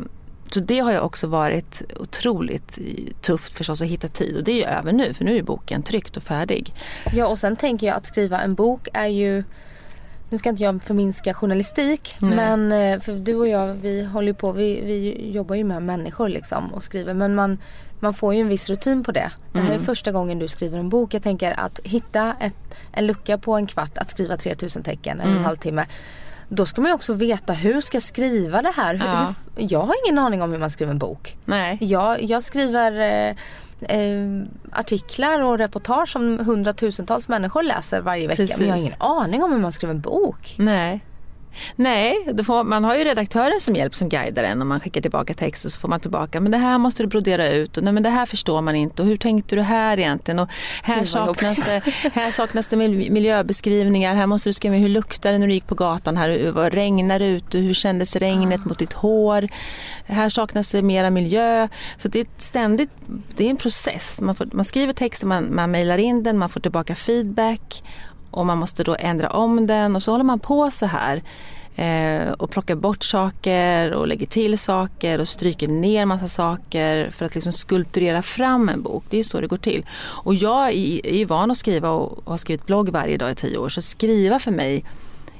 så det har ju också varit otroligt tufft förstås att hitta tid och det är ju över nu för nu är boken tryckt och färdig. Ja och sen tänker jag att skriva en bok är ju nu ska inte jag förminska journalistik Nej. men eh, för du och jag vi håller på, vi, vi jobbar ju med människor liksom och skriver men man, man får ju en viss rutin på det. Det här mm. är första gången du skriver en bok. Jag tänker att hitta ett, en lucka på en kvart att skriva 3000 tecken, mm. en halvtimme. Då ska man ju också veta hur ska jag skriva det här? Hur, ja. hur, jag har ingen aning om hur man skriver en bok. Nej. Jag, jag skriver eh, eh, artiklar och reportage som hundratusentals människor läser varje vecka. Precis. Men jag har ingen aning om hur man skriver en bok. Nej. Nej, får, man har ju redaktören som hjälp som guidar en om man skickar tillbaka texter så får man tillbaka men det här måste du brodera ut och nej men det här förstår man inte och hur tänkte du här egentligen? Och här, saknas det, [LAUGHS] här saknas det miljöbeskrivningar, här måste du skriva hur luktar det när du gick på gatan här, vad regnar det ute, hur kändes regnet mot ditt hår, här saknas det mera miljö. Så det är ständigt, det är en process, man, får, man skriver texten, man, man mejlar in den, man får tillbaka feedback och man måste då ändra om den och så håller man på så här eh, och plockar bort saker och lägger till saker och stryker ner massa saker för att liksom skulpturera fram en bok. Det är så det går till. Och jag är ju van att skriva och har skrivit blogg varje dag i tio år så skriva för mig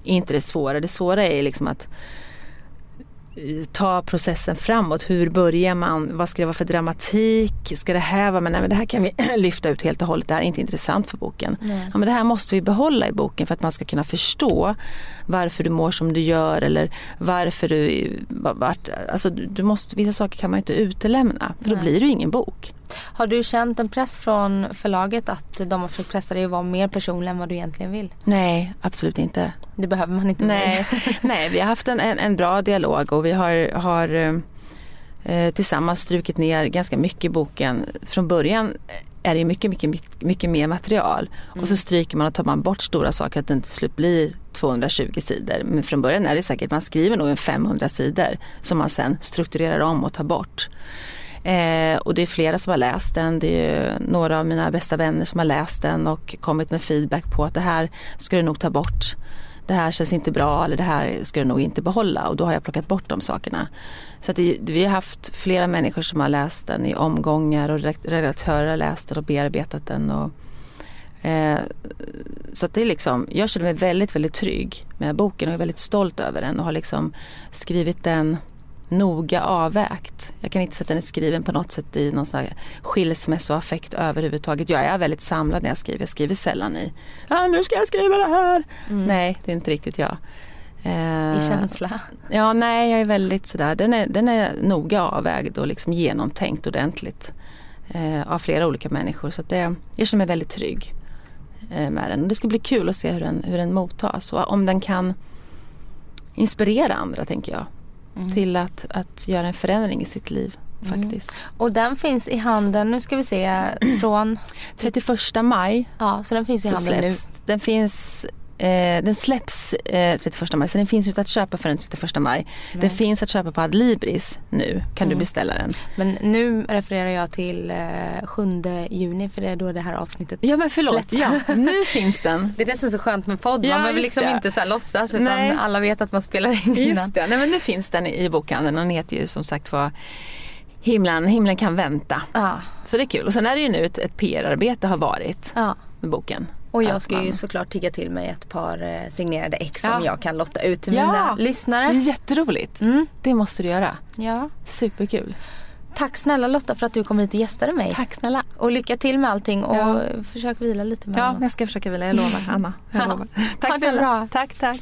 är inte det svåra. Det svåra är liksom att ta processen framåt. Hur börjar man? Vad ska det vara för dramatik? Ska det här vara, men, nej, men det här kan vi [CLEARS THROAT] lyfta ut helt och hållet. Det här är inte intressant för boken. Ja, men det här måste vi behålla i boken för att man ska kunna förstå varför du mår som du gör eller varför du, vart, alltså du måste, vissa saker kan man inte utelämna för då nej. blir det ingen bok. Har du känt en press från förlaget att de har försökt pressa dig att vara mer personlig än vad du egentligen vill? Nej, absolut inte. Det behöver man inte. Nej, [LAUGHS] Nej vi har haft en, en, en, bra dialog och vi har, har eh, tillsammans strukit ner ganska mycket i boken. Från början är det mycket, mycket, mycket mer material. Mm. Och så stryker man och tar man bort stora saker att det till slut blir 220 sidor. Men från början är det säkert, man skriver nog en 500 sidor som man sen strukturerar om och tar bort. Eh, och det är flera som har läst den. Det är några av mina bästa vänner som har läst den och kommit med feedback på att det här ska du nog ta bort. det här känns inte bra eller det här ska du nog inte behålla och då har jag plockat bort de sakerna. Så att det, vi har haft flera människor som har läst den i omgångar och redaktörer har läst den och bearbetat den. Och, eh, så att det är liksom, jag känner mig väldigt, väldigt trygg med boken och är väldigt stolt över den och har liksom skrivit den noga avvägt. Jag kan inte säga att den är skriven på något sätt i någon sån här skilsmässoaffekt överhuvudtaget. Jag är väldigt samlad när jag skriver. Jag skriver sällan i, ah, nu ska jag skriva det här. Mm. Nej, det är inte riktigt jag. Eh, I känsla? Ja, nej jag är väldigt sådär, den är, den är noga avvägd och liksom genomtänkt ordentligt. Eh, av flera olika människor så att det, jag känner mig väldigt trygg eh, med den. Och det ska bli kul att se hur den, hur den mottas och om den kan inspirera andra tänker jag mm. till att, att göra en förändring i sitt liv. Mm. faktiskt. Och den finns i handeln, nu ska vi se, från [CLEARS THROAT] 31 maj. Ja, så den finns i handeln nu. Den finns Eh, den släpps eh, 31 maj så den finns inte att köpa för den 31 maj. Nej. Den finns att köpa på Adlibris nu. Kan mm. du beställa den. Men nu refererar jag till eh, 7 juni för det är då det här avsnittet Ja men förlåt, ja, nu [LAUGHS] finns den. Det är det som är så skönt med podd. Ja, man behöver liksom det. inte så här låtsas utan Nej. alla vet att man spelar in innan. Just det, Nej, men nu finns den i bokhandeln. Den heter ju som sagt var Himlen, himlen kan vänta. Ah. Så det är kul. Och sen är det ju nu ett, ett PR-arbete har varit ah. med boken. Och jag ska man... ju såklart tigga till mig ett par eh, signerade ex ja. som jag kan lotta ut till ja. mina lyssnare. Det är jätteroligt. Mm. Det måste du göra. Ja. Superkul. Tack snälla Lotta för att du kom hit och gästade mig. Tack snälla. Och lycka till med allting och ja. försök vila lite med Ja, jag ska försöka vila. Jag lovar Anna. Jag [LAUGHS] lovar. Tack snälla. Tack, tack.